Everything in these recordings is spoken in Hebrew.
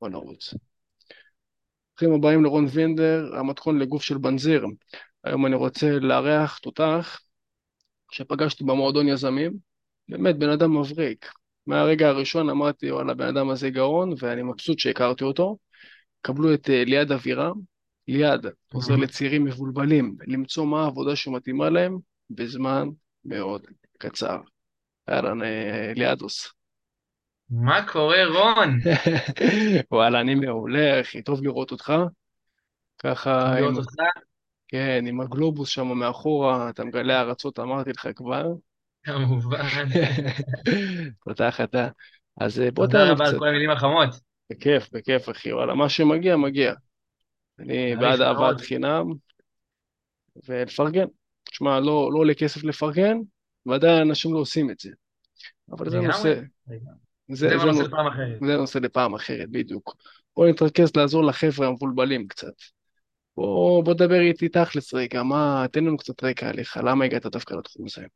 בוא נרוץ. ברוכים הבאים לרון וינדר, המתכון לגוף של בנזיר. היום אני רוצה לארח תותח שפגשתי במועדון יזמים, באמת בן אדם מבריק. מהרגע הראשון אמרתי, וואלה, הבן אדם הזה גאון, ואני מבסוט שהכרתי אותו. קבלו את אה, ליעד אבירם. ליעד עוזר לצעירים מבולבלים למצוא מה העבודה שמתאימה להם בזמן מאוד קצר. אהלן, אה, ליעדוס. מה קורה, רון? וואלה, אני מעולה, אחי, טוב לראות אותך. ככה, לראות עם, אותך? כן, עם הגלובוס שם מאחורה, אתה מגלה ארצות, אמרתי לך כבר. כמובן. תותח אתה. אז אה, בוא תן תודה לנו רבה על קצת. כל המילים החמות. בכיף, בכיף, אחי, וואלה, מה שמגיע, מגיע. אני בעד. אהבת חינם, ולפרגן. תשמע, לא, לא עולה כסף לפרגן, ועדיין אנשים לא עושים את זה. אבל זה. נושא. זה, זה זה, בנושא נו- לפעם אחרת. זה נושא לפעם אחרת, בדיוק. בוא נתרכז לעזור לחבר'ה המבולבלים קצת. בוא, בוא דבר איתי תכלס רגע, מה, תן לנו קצת רקע עליך, למה הגעת דווקא לתחום הזה?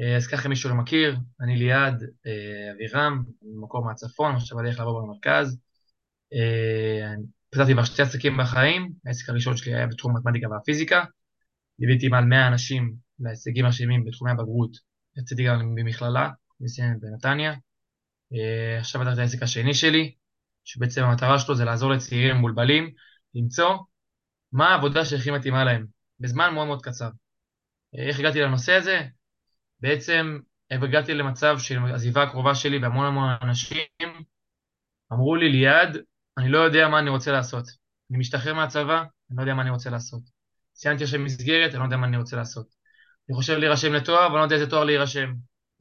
אה, אז ככה, מי שלא מכיר, אני ליעד אה, אבירם, ממקום מהצפון, עכשיו בדרך לעבור במרכז. אה, פתחתי כבר שתי עסקים בחיים, העסק הראשון שלי היה בתחום המתמטיקה והפיזיקה. ליוויתי מעל 100 אנשים להישגים מרשימים בתחומי הבגרות. יצאתי גם במכללה, מסיים בנתניה. אה, עכשיו פתחתי את העסק השני שלי, שבעצם המטרה שלו זה לעזור לצעירים מבולבלים למצוא מה העבודה שהכי מתאימה להם, בזמן מאוד מאוד קצר. אה, איך הגעתי לנושא הזה? בעצם הגעתי למצב של עזיבה הקרובה שלי והמון המון אנשים אמרו לי, ליעד, אני לא יודע מה אני רוצה לעשות. אני משתחרר מהצבא, אני לא יודע מה אני רוצה לעשות. סיימתי עכשיו מסגרת, אני לא יודע מה אני רוצה לעשות. אני חושב להירשם לתואר, אבל אני לא יודע איזה תואר להירשם.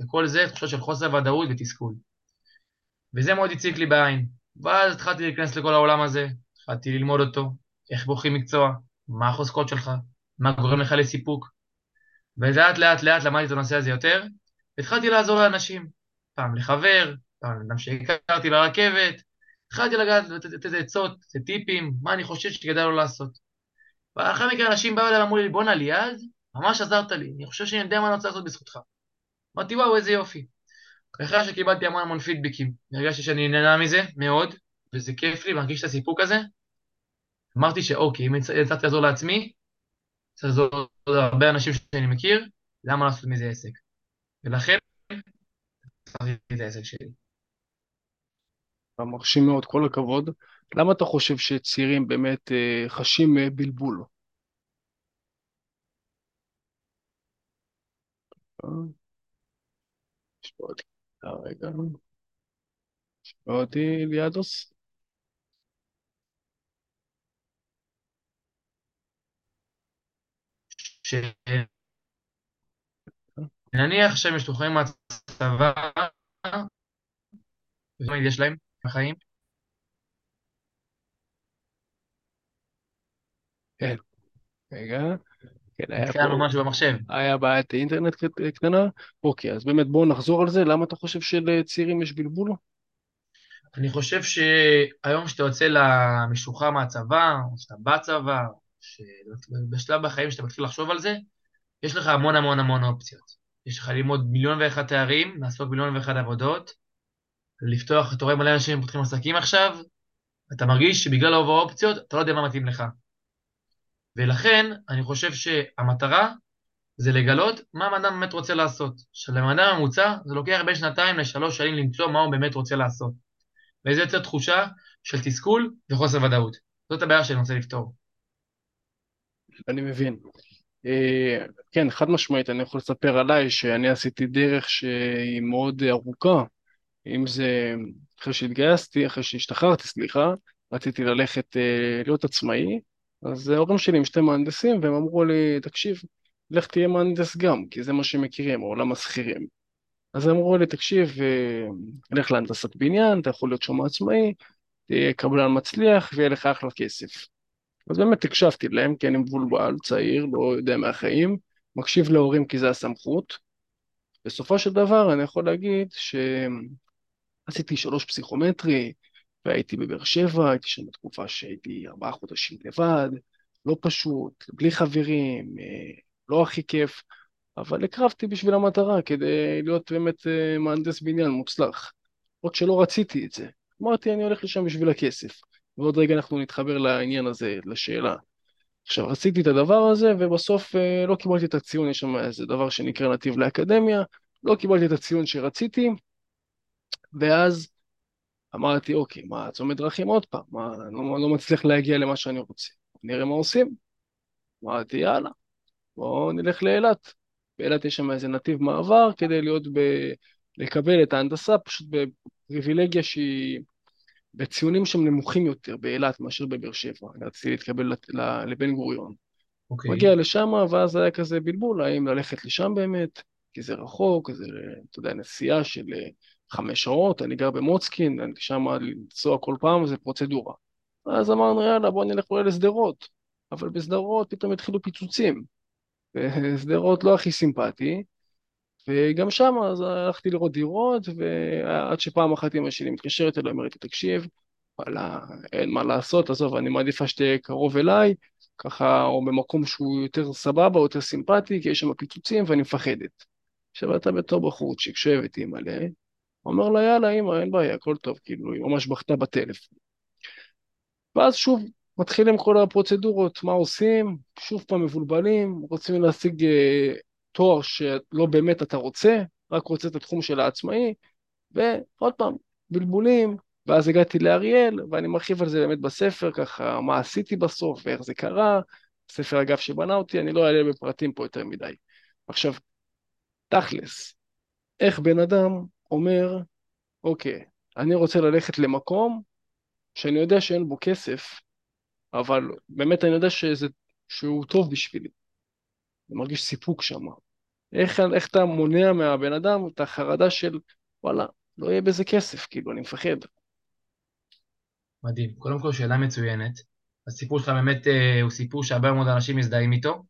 וכל זה תחושות של חוסר ודאות ותסכול. וזה מאוד הציק לי בעין. ואז התחלתי להיכנס לכל העולם הזה, התחלתי ללמוד אותו, איך בוחרים מקצוע, מה החוזקות שלך, מה גורם לך לסיפוק. ולאט לאט לאט למדתי את הנושא הזה יותר, והתחלתי לעזור לאנשים. פעם לחבר, פעם לאדם שהכרתי לרכבת, התחלתי לגעת, לתת לתת עצות, לתת טיפים, מה אני חושב שכדאי לו לעשות. ואחרי מכן אנשים באו אליי ואמרו לי, בואנה ליעד, ממש עזרת לי, אני חושב שאני יודע מה אני רוצה לעשות בזכותך. אמרתי, וואו, איזה יופי. אחרי שקיבלתי המון המון פידבקים, הרגשתי שאני נהנה מזה מאוד, וזה כיף לי, מרגיש את הסיפוק הזה. אמרתי שאוקיי, אם הצלחתי לעזור לעצמי, צריך לעזור להרבה אנשים שאני מכיר, למה לעשות מזה עסק? ולכן, פתחתי את העסק שלי. אתה מרשים מאוד, כל הכבוד. למה אתה חושב שצעירים באמת אה, חשים אה, בלבול? אה? יש פה עוד רגע. אותי ליאדוס? שנניח שהם משתחררים מהצבא, ומה יש להם בחיים? כן, רגע. כן, היה פה, משהו במחשב. היה בעיית אינטרנט קט- קטנה. אוקיי, אז באמת בואו נחזור על זה. למה אתה חושב שלצעירים יש בלבול? אני חושב שהיום כשאתה יוצא למשוחרר מהצבא, או שאתה בצבא, או שבשלב בחיים שאתה מתחיל לחשוב על זה, יש לך המון המון המון אופציות. יש לך ללמוד מיליון ואחד תארים, לעשות מיליון ואחד עבודות, לפתוח, אתה רואה מלא אנשים פותחים עסקים עכשיו, אתה מרגיש שבגלל רוב האופציות, אתה לא יודע מה מתאים לך. ולכן, אני חושב שהמטרה זה לגלות מה אדם באמת רוצה לעשות. שלבן אדם הממוצע, זה לוקח בין שנתיים לשלוש שנים למצוא מה הוא באמת רוצה לעשות. וזה יוצר תחושה של תסכול וחוסר ודאות. זאת הבעיה שאני רוצה לפתור. אני מבין. אה, כן, חד משמעית, אני יכול לספר עליי שאני עשיתי דרך שהיא מאוד ארוכה. אם זה אחרי שהתגייסתי, אחרי שהשתחררתי, סליחה, רציתי ללכת אה, להיות עצמאי, אז ההורים שלי הם שתי מהנדסים, והם אמרו לי, תקשיב, לך תהיה מהנדס גם, כי זה מה שהם מכירים, עולם השכירים. אז הם אמרו לי, תקשיב, אה, לך להנדסת בניין, אתה יכול להיות שם עצמאי, תהיה קבלן מצליח, ויהיה לך אחלה כסף. אז באמת הקשבתי להם, כי אני מבולבל, צעיר, לא יודע מהחיים, מקשיב להורים כי זה הסמכות. בסופו של דבר אני יכול להגיד שעשיתי שלוש פסיכומטרי, והייתי בבאר שבע, הייתי שם בתקופה שהייתי ארבעה חודשים לבד, לא פשוט, בלי חברים, אה, לא הכי כיף, אבל הקרבתי בשביל המטרה, כדי להיות באמת אה, מהנדס בניין מוצלח. עוד שלא רציתי את זה, אמרתי, אני הולך לשם בשביל הכסף. ועוד רגע אנחנו נתחבר לעניין הזה, לשאלה. עכשיו, עשיתי את הדבר הזה, ובסוף אה, לא קיבלתי את הציון, יש שם איזה דבר שנקרא נתיב לאקדמיה, לא קיבלתי את הציון שרציתי, ואז אמרתי, אוקיי, מה, צומת דרכים עוד פעם, מה, אני לא, לא מצליח להגיע למה שאני רוצה. נראה מה עושים. אמרתי, יאללה, בואו נלך לאילת. באילת יש שם איזה נתיב מעבר כדי להיות ב... לקבל את ההנדסה, פשוט בפריבילגיה שהיא בציונים שהם נמוכים יותר באילת מאשר בבאר שבע. אני רציתי להתקבל לבן גוריון. אוקיי. מגיע לשם, ואז היה כזה בלבול, האם ללכת לשם באמת, כי זה רחוק, זה, אתה יודע, נסיעה של אה, חמש שעות, אני גר במוצקין, אני שם לנסוע כל פעם, זה פרוצדורה. אז אמרנו, יאללה, בוא נלך אולי לשדרות. אבל בשדרות פתאום התחילו פיצוצים. ושדרות לא הכי סימפטי, וגם שם אז הלכתי לראות דירות, ועד שפעם אחת אמא שלי מתקשרת אליי, אומרת לי, תקשיב, וואלה, אין מה לעשות, עזוב, אני מעדיפה שתהיה קרוב אליי, ככה, או במקום שהוא יותר סבבה, יותר סימפטי, כי יש שם פיצוצים ואני מפחדת. עכשיו אתה בתור בחורצ'יק שואב איתי מלא, אומר לה, יאללה, אמא, אין בעיה, הכל טוב, כאילו, היא ממש בכתה בטלפון. ואז שוב, מתחילים כל הפרוצדורות, מה עושים, שוב פעם מבולבלים, רוצים להשיג אה, תואר שלא באמת אתה רוצה, רק רוצה את התחום של העצמאי, ועוד פעם, בלבולים, ואז הגעתי לאריאל, ואני מרחיב על זה באמת בספר, ככה, מה עשיתי בסוף ואיך זה קרה, ספר אגב שבנה אותי, אני לא אעלה בפרטים פה יותר מדי. עכשיו, תכלס, איך בן אדם אומר, אוקיי, אני רוצה ללכת למקום שאני יודע שאין בו כסף, אבל באמת אני יודע שזה, שהוא טוב בשבילי. אני מרגיש סיפוק שם. איך, איך אתה מונע מהבן אדם את החרדה של וואלה, לא יהיה בזה כסף, כאילו, אני מפחד. מדהים. קודם כל, שאלה מצוינת. הסיפור שלך באמת אה, הוא סיפור שהרבה מאוד אנשים מזדהים איתו,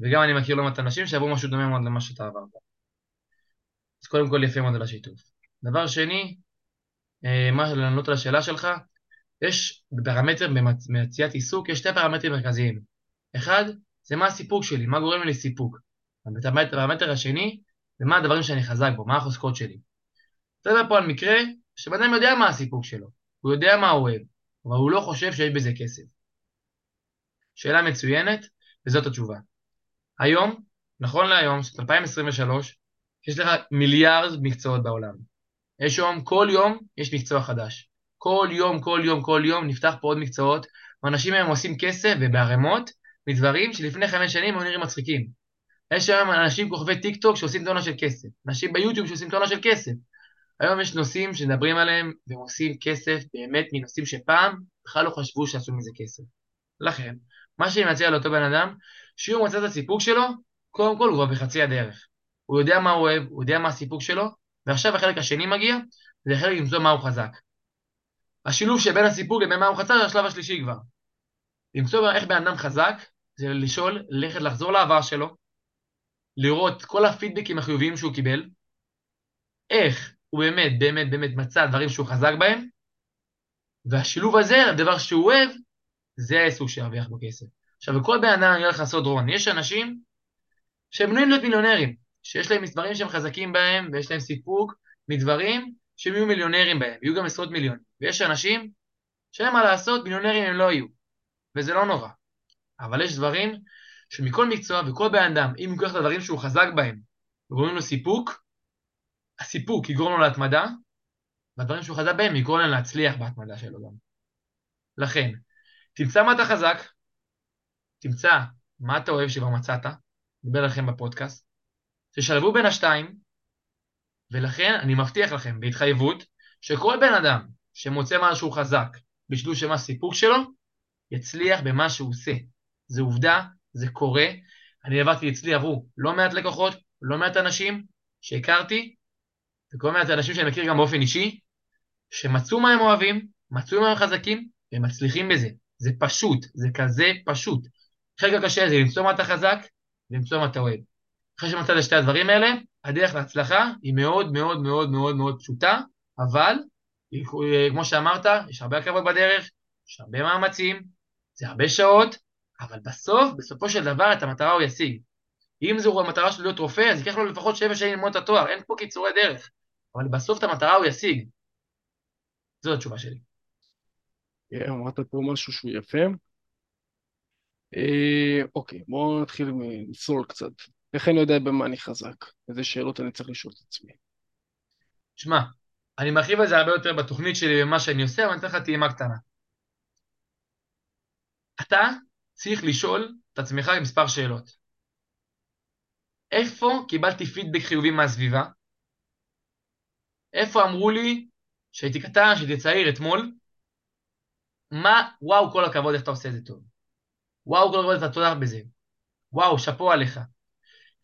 וגם אני מכיר לא מעט אנשים שעברו משהו דומה מאוד למה שאתה עברת. אז קודם כל, יפה מאוד על השיתוף. דבר שני, אה, מה לענות על השאלה שלך, יש בפרמטר במציאת עיסוק, יש שתי פרמטרים מרכזיים. אחד, זה מה הסיפוק שלי, מה גורם לי לסיפוק. הפרמטר השני, זה מה הדברים שאני חזק בו, מה החוזקות שלי. אתה יודע פה על מקרה שבן אדם יודע מה הסיפוק שלו, הוא יודע מה הוא אוהב, אבל הוא לא חושב שיש בזה כסף. שאלה מצוינת, וזאת התשובה. היום, נכון להיום, זאת 2023, יש לך מיליארד מקצועות בעולם. יש היום, כל יום, יש מקצוע חדש. כל יום, כל יום, כל יום נפתח פה עוד מקצועות, ואנשים היום עושים כסף ובערימות מדברים שלפני חמש שנים היו נראים מצחיקים. יש היום אנשים כוכבי טיק טוק שעושים טונה של כסף, אנשים ביוטיוב שעושים טונה של כסף. היום יש נושאים שמדברים עליהם והם עושים כסף באמת מנושאים שפעם בכלל לא חשבו שעשו מזה כסף. לכן, מה שאני מציע לאותו בן אדם, שהוא מצא את הסיפוק שלו, קודם כל הוא כבר בחצי הדרך. הוא יודע מה הוא אוהב, הוא יודע מה הסיפוק שלו, ועכשיו החלק השני מגיע, זה החלק למצוא מה הוא חזק. השילוב שבין הסיפוק לבין מה הוא חצה זה השלב השלישי כבר. למצוא איך בן אדם חזק, זה לשאול, ללכת לחזור לעבר שלו, לראות כל הפידבקים החיוביים שהוא קיבל, איך הוא באמת, באמת, באמת מצא דברים שהוא חזק בהם, והשילוב הזה, הדבר שהוא אוהב, זה העיסוק שירוויח בו כסף. עכשיו, בכל בן אדם, אני הולך לעשות רון, יש אנשים שהם בנויים להיות מיליונרים, שיש להם מספרים שהם חזקים בהם, ויש להם סיפוק מדברים שהם יהיו מיליונרים בהם, יהיו גם עשרות מיליונים. ויש אנשים שאין מה לעשות, מיליונרים הם לא יהיו, וזה לא נורא. אבל יש דברים שמכל מקצוע וכל בן אדם, אם הוא ייקח את הדברים שהוא חזק בהם, וגורמים לו סיפוק, הסיפוק יגרום לו להתמדה, והדברים שהוא חזק בהם יגרום לו להצליח בהתמדה שלו גם. לכן, תמצא מה אתה חזק, תמצא מה אתה אוהב שכבר מצאת, נדבר לכם בפודקאסט, תשלבו בין השתיים, ולכן אני מבטיח לכם בהתחייבות שכל בן אדם שמוצא משהו חזק בשביל שמה הסיפוק שלו, יצליח במה שהוא עושה. זה עובדה, זה קורה. אני עברתי אצלי עברו לא מעט לקוחות, לא מעט אנשים שהכרתי, וכל מעט אנשים שאני מכיר גם באופן אישי, שמצאו מה הם אוהבים, מצאו מה הם חזקים, והם מצליחים בזה. זה פשוט, זה כזה פשוט. חלק הקשה זה למצוא מה אתה חזק, ולמצוא מה אתה אוהב. אחרי שמצאת את שתי הדברים האלה, הדרך להצלחה היא מאוד מאוד מאוד מאוד מאוד פשוטה, אבל כמו שאמרת, יש הרבה עקבות בדרך, יש הרבה מאמצים, זה הרבה שעות, אבל בסוף, בסופו של דבר, את המטרה הוא ישיג. אם זו המטרה שלו להיות רופא, אז ייקח לו לפחות שבע שנים ללמוד את התואר, אין פה קיצורי דרך. אבל בסוף את המטרה הוא ישיג. זו התשובה שלי. אה, אמרת פה משהו שהוא יפה. אה, אוקיי, בואו נתחיל לצלול קצת. איך אני יודע במה אני חזק? איזה שאלות אני צריך לשאול את עצמי. שמע, אני מרחיב על זה הרבה יותר בתוכנית שלי ומה שאני עושה, אבל אני אתן לך טעימה קטנה. אתה צריך לשאול את עצמך מספר שאלות. איפה קיבלתי פידבק חיובי מהסביבה? איפה אמרו לי שהייתי קטן, שהייתי צעיר אתמול? מה, וואו, כל הכבוד, איך אתה עושה את זה טוב. וואו, כל הכבוד, אתה תודה בזה. וואו, שאפו עליך.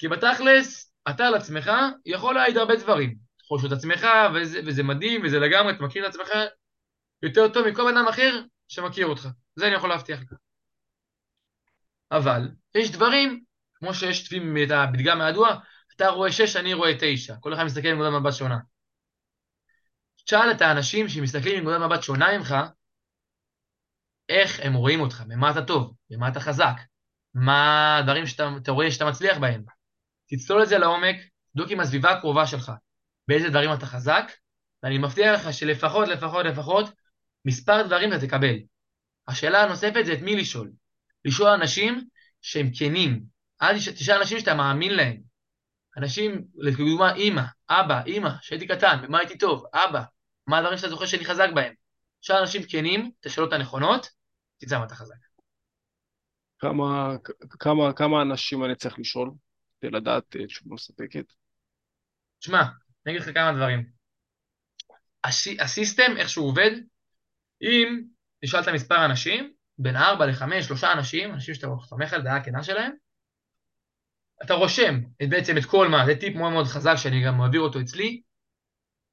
כי בתכלס, אתה על עצמך יכול להעיד הרבה דברים. לשאול את עצמך, וזה, וזה מדהים, וזה לגמרי, אתה מכיר את עצמך יותר טוב מכל בן אדם אחר שמכיר אותך. זה אני יכול להבטיח לך. אבל יש דברים, כמו שיש את הפתגם הידוע, אתה רואה שש, אני רואה תשע. כל אחד מסתכל מנקודת מבט שונה. תשאל את האנשים שמסתכלים מנקודת מבט שונה ממך, איך הם רואים אותך, במה אתה טוב, במה אתה חזק, מה הדברים שאתה רואה שאתה מצליח בהם. תצלול את זה לעומק, תבדוק עם הסביבה הקרובה שלך, באיזה דברים אתה חזק, ואני מבטיח לך שלפחות, לפחות, לפחות, מספר דברים אתה תקבל. השאלה הנוספת זה את מי לשאול. לשאול אנשים שהם כנים. אל תשאל אנשים שאתה מאמין להם. אנשים, לדוגמה, אימא, אבא, אימא, שהייתי קטן, במה הייתי טוב, אבא, מה הדברים שאתה זוכר שאני חזק בהם. תשאל אנשים כנים, את השאלות הנכונות, תצא מה אתה חזק. כמה, כמה, כמה אנשים אני צריך לשאול כדי לדעת אה, תשובה מספקת? תשמע, אני אגיד לך כמה דברים. הש... הסיסטם, איך שהוא עובד, אם נשאלת מספר אנשים, בין 4 ל-5, 3 אנשים, אנשים שאתה סומך על דעה כנה שלהם, אתה רושם את בעצם את כל מה, זה טיפ מאוד מאוד חזק שאני גם מעביר אותו אצלי,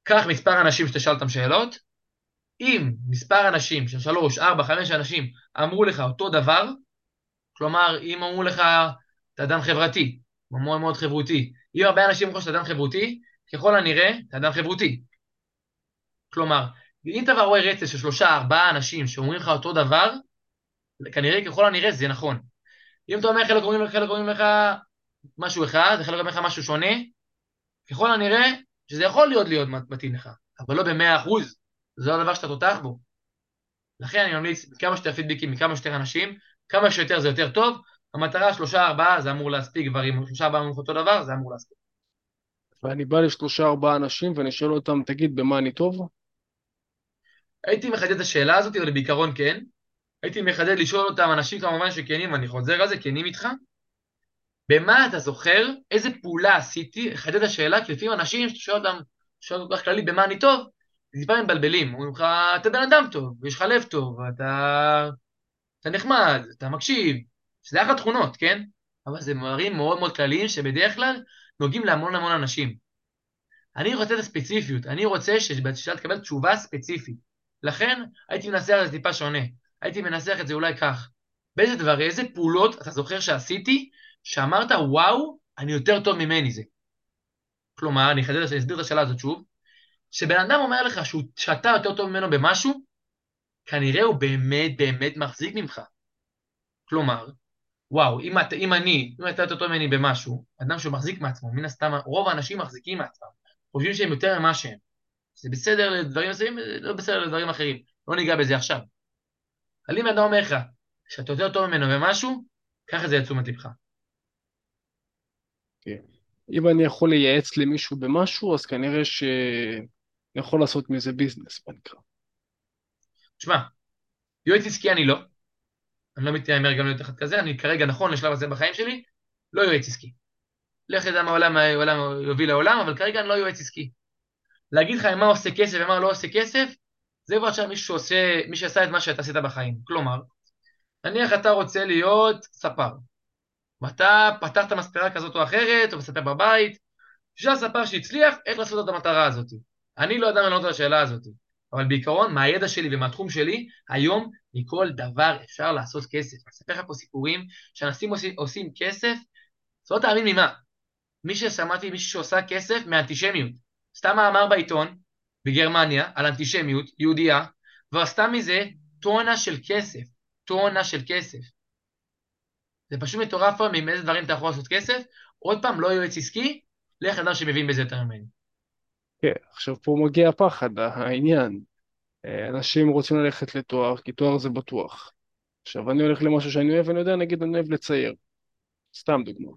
קח מספר אנשים שתשאל אותם שאלות, אם מספר אנשים של 3, 4, 5 אנשים אמרו לך אותו דבר, כלומר, אם אמרו לך, אתה אדם חברתי, מאוד מאוד חברותי, אם הרבה אנשים אמרו שאתה אדם חברותי, ככל הנראה, אתה אדם חברותי. כלומר, אם אתה רואה רצף של שלושה, ארבעה אנשים שאומרים לך אותו דבר, כנראה, ככל הנראה, זה נכון. אם אתה אומר חלק אומרים לך, חלק אומרים לך משהו אחד, וחלק אומרים לך משהו שונה, ככל הנראה שזה יכול להיות להיות מתאים לך, אבל לא במאה אחוז, זה לא הדבר שאתה תותח בו. לכן אני ממליץ כמה שיותר פידבקים מכמה שיותר אנשים, כמה שיותר זה יותר טוב, המטרה שלושה ארבעה זה אמור להספיק כבר, אם שלושה ארבעה אומרים אותו דבר, זה אמור להספיק. ואני בא לשלושה ארבעה אנשים ואני שואל אותם, תגיד, במה אני טוב? הייתי מחדד את השאלה הזאת, אבל בעיקרון כן. הייתי מחדד לשאול אותם, אנשים כמובן שכנים, ואני חוזר על זה, כנים איתך, במה אתה זוכר, איזה פעולה עשיתי, לחדד את השאלה, כי לפעמים אנשים, שאתה שואל אותם, שואל אותך כללי, במה אני טוב, טיפה הם מבלבלים, אומרים לך, אתה בן אדם טוב, יש לך לב טוב, אתה, אתה נחמד, אתה מקשיב, שזה אחלה תכונות, כן? אבל זה דברים מאוד מאוד כלליים שבדרך כלל נוגעים להמון המון אנשים. אני רוצה את הספציפיות, אני רוצה שאתה תקבל תשובה ספציפית. לכן הייתי מנסח את זה טיפה שונה. הייתי מנסח את זה אולי כך. באיזה דברים, איזה פעולות אתה זוכר שעשיתי, שאמרת, וואו, אני יותר טוב ממני זה. כלומר, אני אני אסביר את השאלה הזאת שוב. כשבן אדם אומר לך שהוא, שאתה יותר טוב ממנו במשהו, כנראה הוא באמת באמת מחזיק ממך. כלומר, וואו, אם, את, אם אני, אם אתה יותר טוב ממני במשהו, אדם שהוא מחזיק מעצמו, מן הסתם, רוב האנשים מחזיקים מעצמם, חושבים שהם יותר ממה שהם. זה בסדר לדברים מסוימים, לא בסדר לדברים אחרים. לא ניגע בזה עכשיו. אבל אם אדם אומר לך שאתה יותר טוב ממנו במשהו, קח את זה לתשומת לבך. כן. אם אני יכול לייעץ למישהו במשהו, אז כנראה שאני יכול לעשות מזה ביזנס, מה נקרא. תשמע, יועץ עסקי אני לא. אני לא מתיימר גם להיות אחד כזה, אני כרגע נכון לשלב הזה בחיים שלי, לא יועץ עסקי. לך ידע מה העולם, יוביל לעולם, אבל כרגע אני לא יועץ עסקי. להגיד לך מה עושה כסף ומה לא עושה כסף, זה כבר עכשיו מישהו שעושה, מי שעשה את מה שאתה עשית בחיים. כלומר, נניח אתה רוצה להיות ספר, ואתה פתחת מספרה כזאת או אחרת, או מספר בבית, בשביל הספר שהצליח, איך לעשות את המטרה הזאת. אני לא יודע לענות על השאלה הזאת, אבל בעיקרון, מהידע שלי ומהתחום שלי, היום מכל דבר אפשר לעשות כסף. אני אספר לך פה סיפורים שאנשים עושים, עושים כסף, לא תאמין ממה. מי ששמעתי, מישהו שעושה כסף מאנטישמיות. סתם מאמר בעיתון, בגרמניה, על אנטישמיות, יהודייה, ועשתה מזה טונה של כסף. טונה של כסף. זה פשוט מטורף פה מאיזה דברים אתה יכול לעשות כסף. עוד פעם, לא יועץ עסקי, לך אדם שמבין בזה יותר ממני. כן, עכשיו פה מגיע הפחד, העניין. אה, אנשים רוצים ללכת לתואר, כי תואר זה בטוח. עכשיו, אני הולך למשהו שאני אוהב, אני יודע, נגיד, אני אוהב לצייר. סתם דוגמה.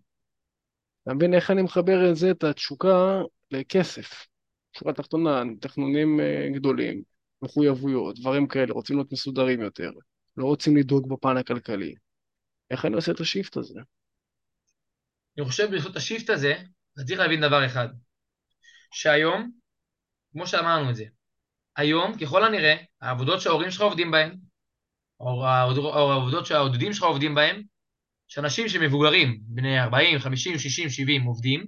אתה מבין איך אני מחבר את זה, את התשוקה, לכסף? שורה תחתונה, תכנונים אה, גדולים, מחויבויות, דברים כאלה, רוצים להיות מסודרים יותר, לא רוצים לדאוג בפן הכלכלי. איך אני עושה את השיפט הזה? אני חושב בזכות השיפט הזה, אתה צריך להבין דבר אחד, שהיום, כמו שאמרנו את זה, היום, ככל הנראה, העבודות שההורים שלך עובדים בהן, או העבודות שהעודדים שלך עובדים בהן, שאנשים שמבוגרים, בני 40, 50, 60, 70 עובדים,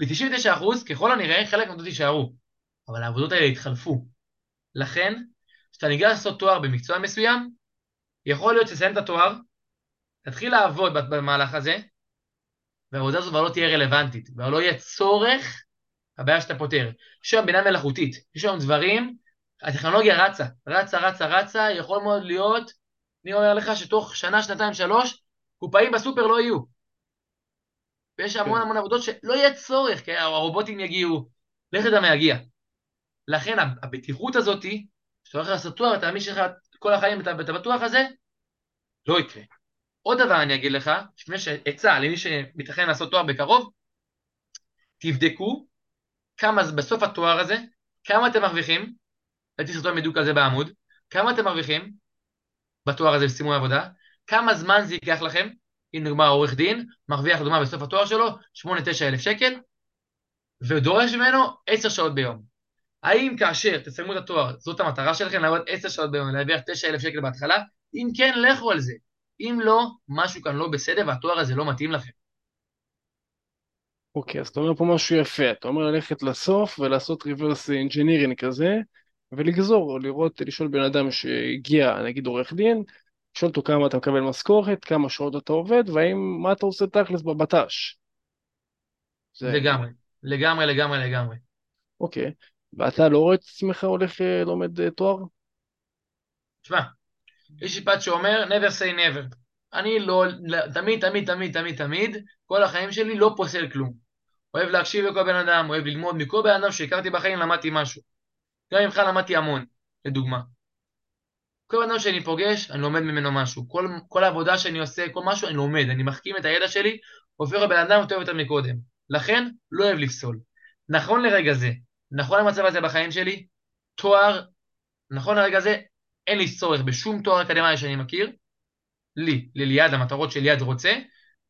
ב-99% ככל הנראה חלק מהעבודות יישארו, אבל העבודות האלה יתחלפו. לכן, כשאתה ניגש לעשות תואר במקצוע מסוים, יכול להיות שתסיים את התואר, תתחיל לעבוד במהלך הזה, והעבודה הזאת כבר לא תהיה רלוונטית, כבר לא יהיה צורך הבעיה שאתה פותר. יש היום בינה מלאכותית, יש היום דברים, הטכנולוגיה רצה, רצה, רצה, רצה, יכול מאוד להיות, אני אומר לך שתוך שנה, שנתיים, שלוש, קופאים בסופר לא יהיו. ויש המון כן. המון עבודות שלא יהיה צורך, כי הרובוטים יגיעו, לך תדע מה יגיע. לכן הבטיחות הזאת, כשאתה הולך לעשות תואר, אתה מאמין שלך כל החיים, אתה, אתה בטוח הזה, לא יקרה. עוד דבר אני אגיד לך, עצה למי שמתכנן לעשות תואר בקרוב, תבדקו כמה בסוף התואר הזה, כמה אתם מרוויחים, הייתי סרטון בדיוק על זה בעמוד, כמה אתם מרוויחים בתואר הזה בסימון עבודה, כמה זמן זה ייקח לכם, אם נגמר עורך דין, מרוויח לדוגמה בסוף התואר שלו 8-9 אלף שקל, ודורש ממנו 10 שעות ביום. האם כאשר תסיימו את התואר, זאת המטרה שלכם, לעבוד 10 שעות ביום, להרוויח 9 אלף שקל בהתחלה? אם כן, לכו על זה. אם לא, משהו כאן לא בסדר והתואר הזה לא מתאים לכם. אוקיי, אז אתה אומר פה משהו יפה, אתה אומר ללכת לסוף ולעשות reverse engineering כזה, ולגזור, לראות, לשאול בן אדם שהגיע, נגיד עורך דין, לשאול אותו כמה אתה מקבל משכורת, כמה שעות אתה עובד, והאם, מה אתה עושה תכלס בבט"ש. זה... לגמרי, לגמרי, לגמרי, לגמרי. אוקיי, ואתה לא רואה את עצמך הולך אה, לומד אה, תואר? תשמע, יש שיפט שאומר never say never. אני לא, תמיד, תמיד, תמיד, תמיד, תמיד, כל החיים שלי לא פוסל כלום. אוהב להקשיב לכל בן אדם, אוהב ללמוד מכל בן אדם שהכרתי בחיים, למדתי משהו. גם ממך למדתי המון, לדוגמה. כל בן אדם שאני פוגש, אני לומד ממנו משהו. כל, כל העבודה שאני עושה, כל משהו, אני לומד. אני מחכים את הידע שלי, הופך לבן אדם יותר יותר מקודם. לכן, לא אוהב לפסול. נכון לרגע זה, נכון למצב הזה בחיים שלי, תואר, נכון לרגע זה, אין לי צורך בשום תואר אקדמי שאני מכיר. לי, לליעד, המטרות שליעד רוצה,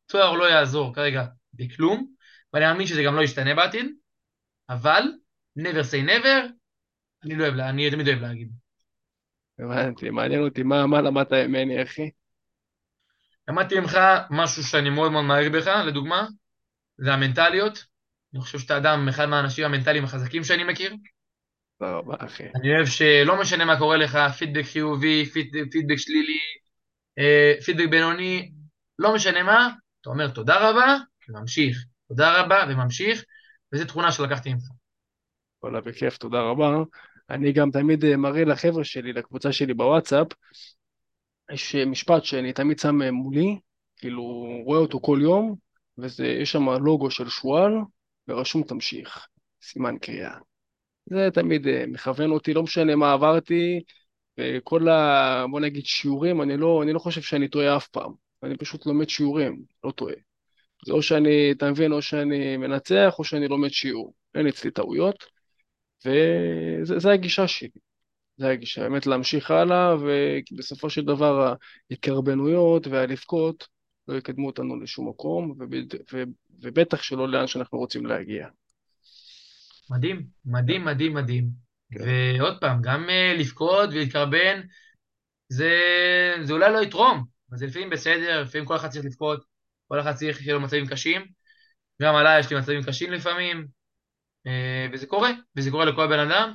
תואר לא יעזור כרגע בכלום, ואני מאמין שזה גם לא ישתנה בעתיד, אבל never say never, אני לא אוהב, אני תמיד אוהב להגיד. הבנתי, מעניין אותי, מה, מה למדת ממני, אחי? למדתי ממך משהו שאני מאוד מאוד מעריך בך, לדוגמה, זה המנטליות. אני חושב שאתה אדם, אחד מהאנשים המנטליים החזקים שאני מכיר. תודה רבה, אחי. אני אוהב שלא משנה מה קורה לך, פידבק חיובי, פידבק, פידבק שלילי, פידבק בינוני, לא משנה מה, אתה אומר תודה רבה, וממשיך. תודה רבה, וממשיך, וזו תכונה שלקחתי ממך. וואלה, בכיף, תודה רבה. אני גם תמיד אה, מראה לחבר'ה שלי, לקבוצה שלי בוואטסאפ, יש אה, משפט שאני תמיד שם אה, מולי, כאילו רואה אותו כל יום, ויש שם לוגו של שועל, ורשום תמשיך, סימן קריאה. זה תמיד מכוון אותי, לא משנה מה עברתי, וכל ה... בוא נגיד שיעורים, אני לא, אני לא חושב שאני טועה אף פעם, אני פשוט לומד שיעורים, לא טועה. זה או שאני, אתה מבין, או שאני מנצח, או שאני לומד שיעור. אין אצלי טעויות. וזה הגישה שלי. זה הגישה, באמת להמשיך הלאה, ובסופו של דבר ההתקרבנויות והלבכות לא יקדמו אותנו לשום מקום, ובטח שלא לאן שאנחנו רוצים להגיע. מדהים, מדהים, מדהים, מדהים. כן. ועוד פעם, גם אה, לבכות ולהתקרבן, זה, זה אולי לא יתרום, אבל זה לפעמים בסדר, לפעמים כל אחד צריך לבכות, כל אחד צריך שיהיו לו מצבים קשים. גם עליי יש לי מצבים קשים לפעמים, אה, וזה קורה, וזה קורה לכל בן אדם.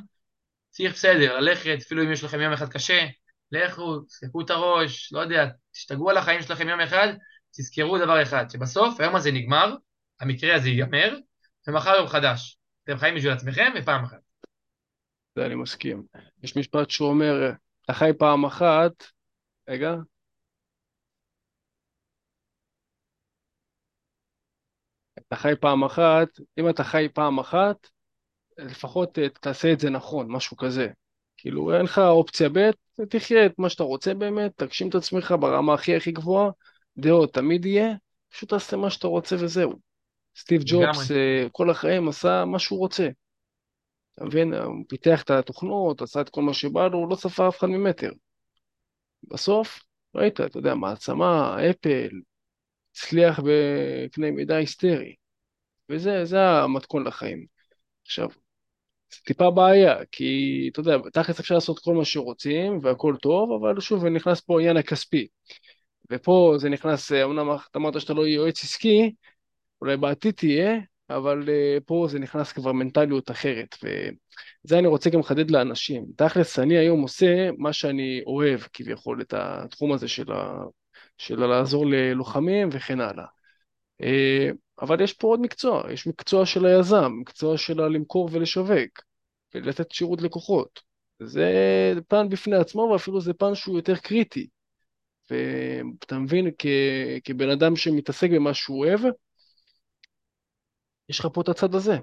צריך בסדר, ללכת, אפילו אם יש לכם יום אחד קשה, לכו, תסתכלו את הראש, לא יודע, תשתגעו על החיים שלכם יום אחד, תזכרו דבר אחד, שבסוף היום הזה נגמר, המקרה הזה ייגמר, ומחר יום חדש. אתם חיים בשביל עצמכם ופעם אחת. זה אני מסכים. יש משפט שאומר, אתה חי פעם אחת, רגע, אתה חי פעם אחת, אם אתה חי פעם אחת, לפחות אה, תעשה את זה נכון, משהו כזה. כאילו, אין לך אופציה ב', תחיה את מה שאתה רוצה באמת, תגשים את עצמך ברמה הכי הכי גבוהה, דעות תמיד יהיה, פשוט תעשה מה שאתה רוצה וזהו. סטיב. ג'ובס אה, כל החיים עשה מה שהוא רוצה. אתה מבין? הוא פיתח את התוכנות, עשה את כל מה שבא לו, הוא לא ספר אף אחד ממטר. בסוף, ראית, אתה יודע, מעצמה, אפל, הצליח בקנה מידה היסטרי. וזה זה המתכון לחיים. עכשיו, זה טיפה בעיה, כי אתה יודע, תכלס אפשר לעשות כל מה שרוצים והכל טוב, אבל שוב, נכנס פה העניין הכספי. ופה זה נכנס, אמנם אתה אמרת שאתה לא יועץ עסקי, אולי בעתיד תהיה, אבל uh, פה זה נכנס כבר מנטליות אחרת, וזה אני רוצה גם לחדד לאנשים. תכלס, אני היום עושה מה שאני אוהב, כביכול, את התחום הזה של, ה... של לעזור ללוחמים וכן הלאה. Uh, אבל יש פה עוד מקצוע, יש מקצוע של היזם, מקצוע של למכור ולשווק, ולתת שירות לקוחות. זה פן בפני עצמו, ואפילו זה פן שהוא יותר קריטי. ואתה מבין, כ... כבן אדם שמתעסק במה שהוא אוהב, יש לך פה את הצד הזה.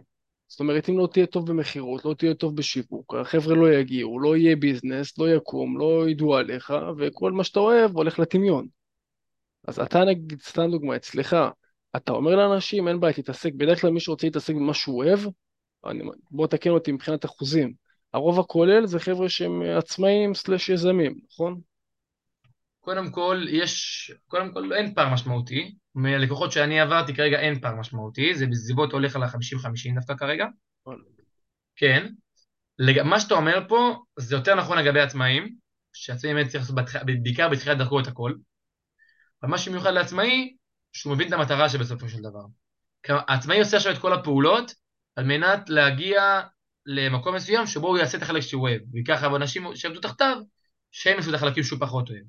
זאת אומרת, אם לא תהיה טוב במכירות, לא תהיה טוב בשיווק, החבר'ה לא יגיעו, לא יהיה ביזנס, לא יקום, לא ידעו עליך, וכל מה שאתה אוהב הולך לטמיון. אז אתה נגיד, סתם דוגמא, אצלך, אתה אומר לאנשים, אין בעיה, תתעסק, בדרך כלל מי שרוצה להתעסק במה שהוא אוהב, אני, בוא תקן אותי מבחינת אחוזים, הרוב הכולל זה חבר'ה שהם עצמאים סלש יזמים, נכון? קודם כל, יש, קודם כל אין פער משמעותי. מהלקוחות שאני עברתי כרגע אין פער משמעותי, זה בסביבות הולך על ה-50-50 דווקא כרגע. כן. לג... מה שאתה אומר פה, זה יותר נכון לגבי עצמאים, שעצמאים באמת צריך לעשות בתח... בעיקר בתחילת דרכו את הכל. אבל מה שמיוחד לעצמאי, שהוא מבין את המטרה שבסופו של דבר. העצמאי עושה עכשיו את כל הפעולות על מנת להגיע למקום מסוים שבו הוא יעשה את החלק שהוא אוהב. וככה אנשים שעבדו תחתיו, שהם יעשו את החלקים שהוא פחות אוהב.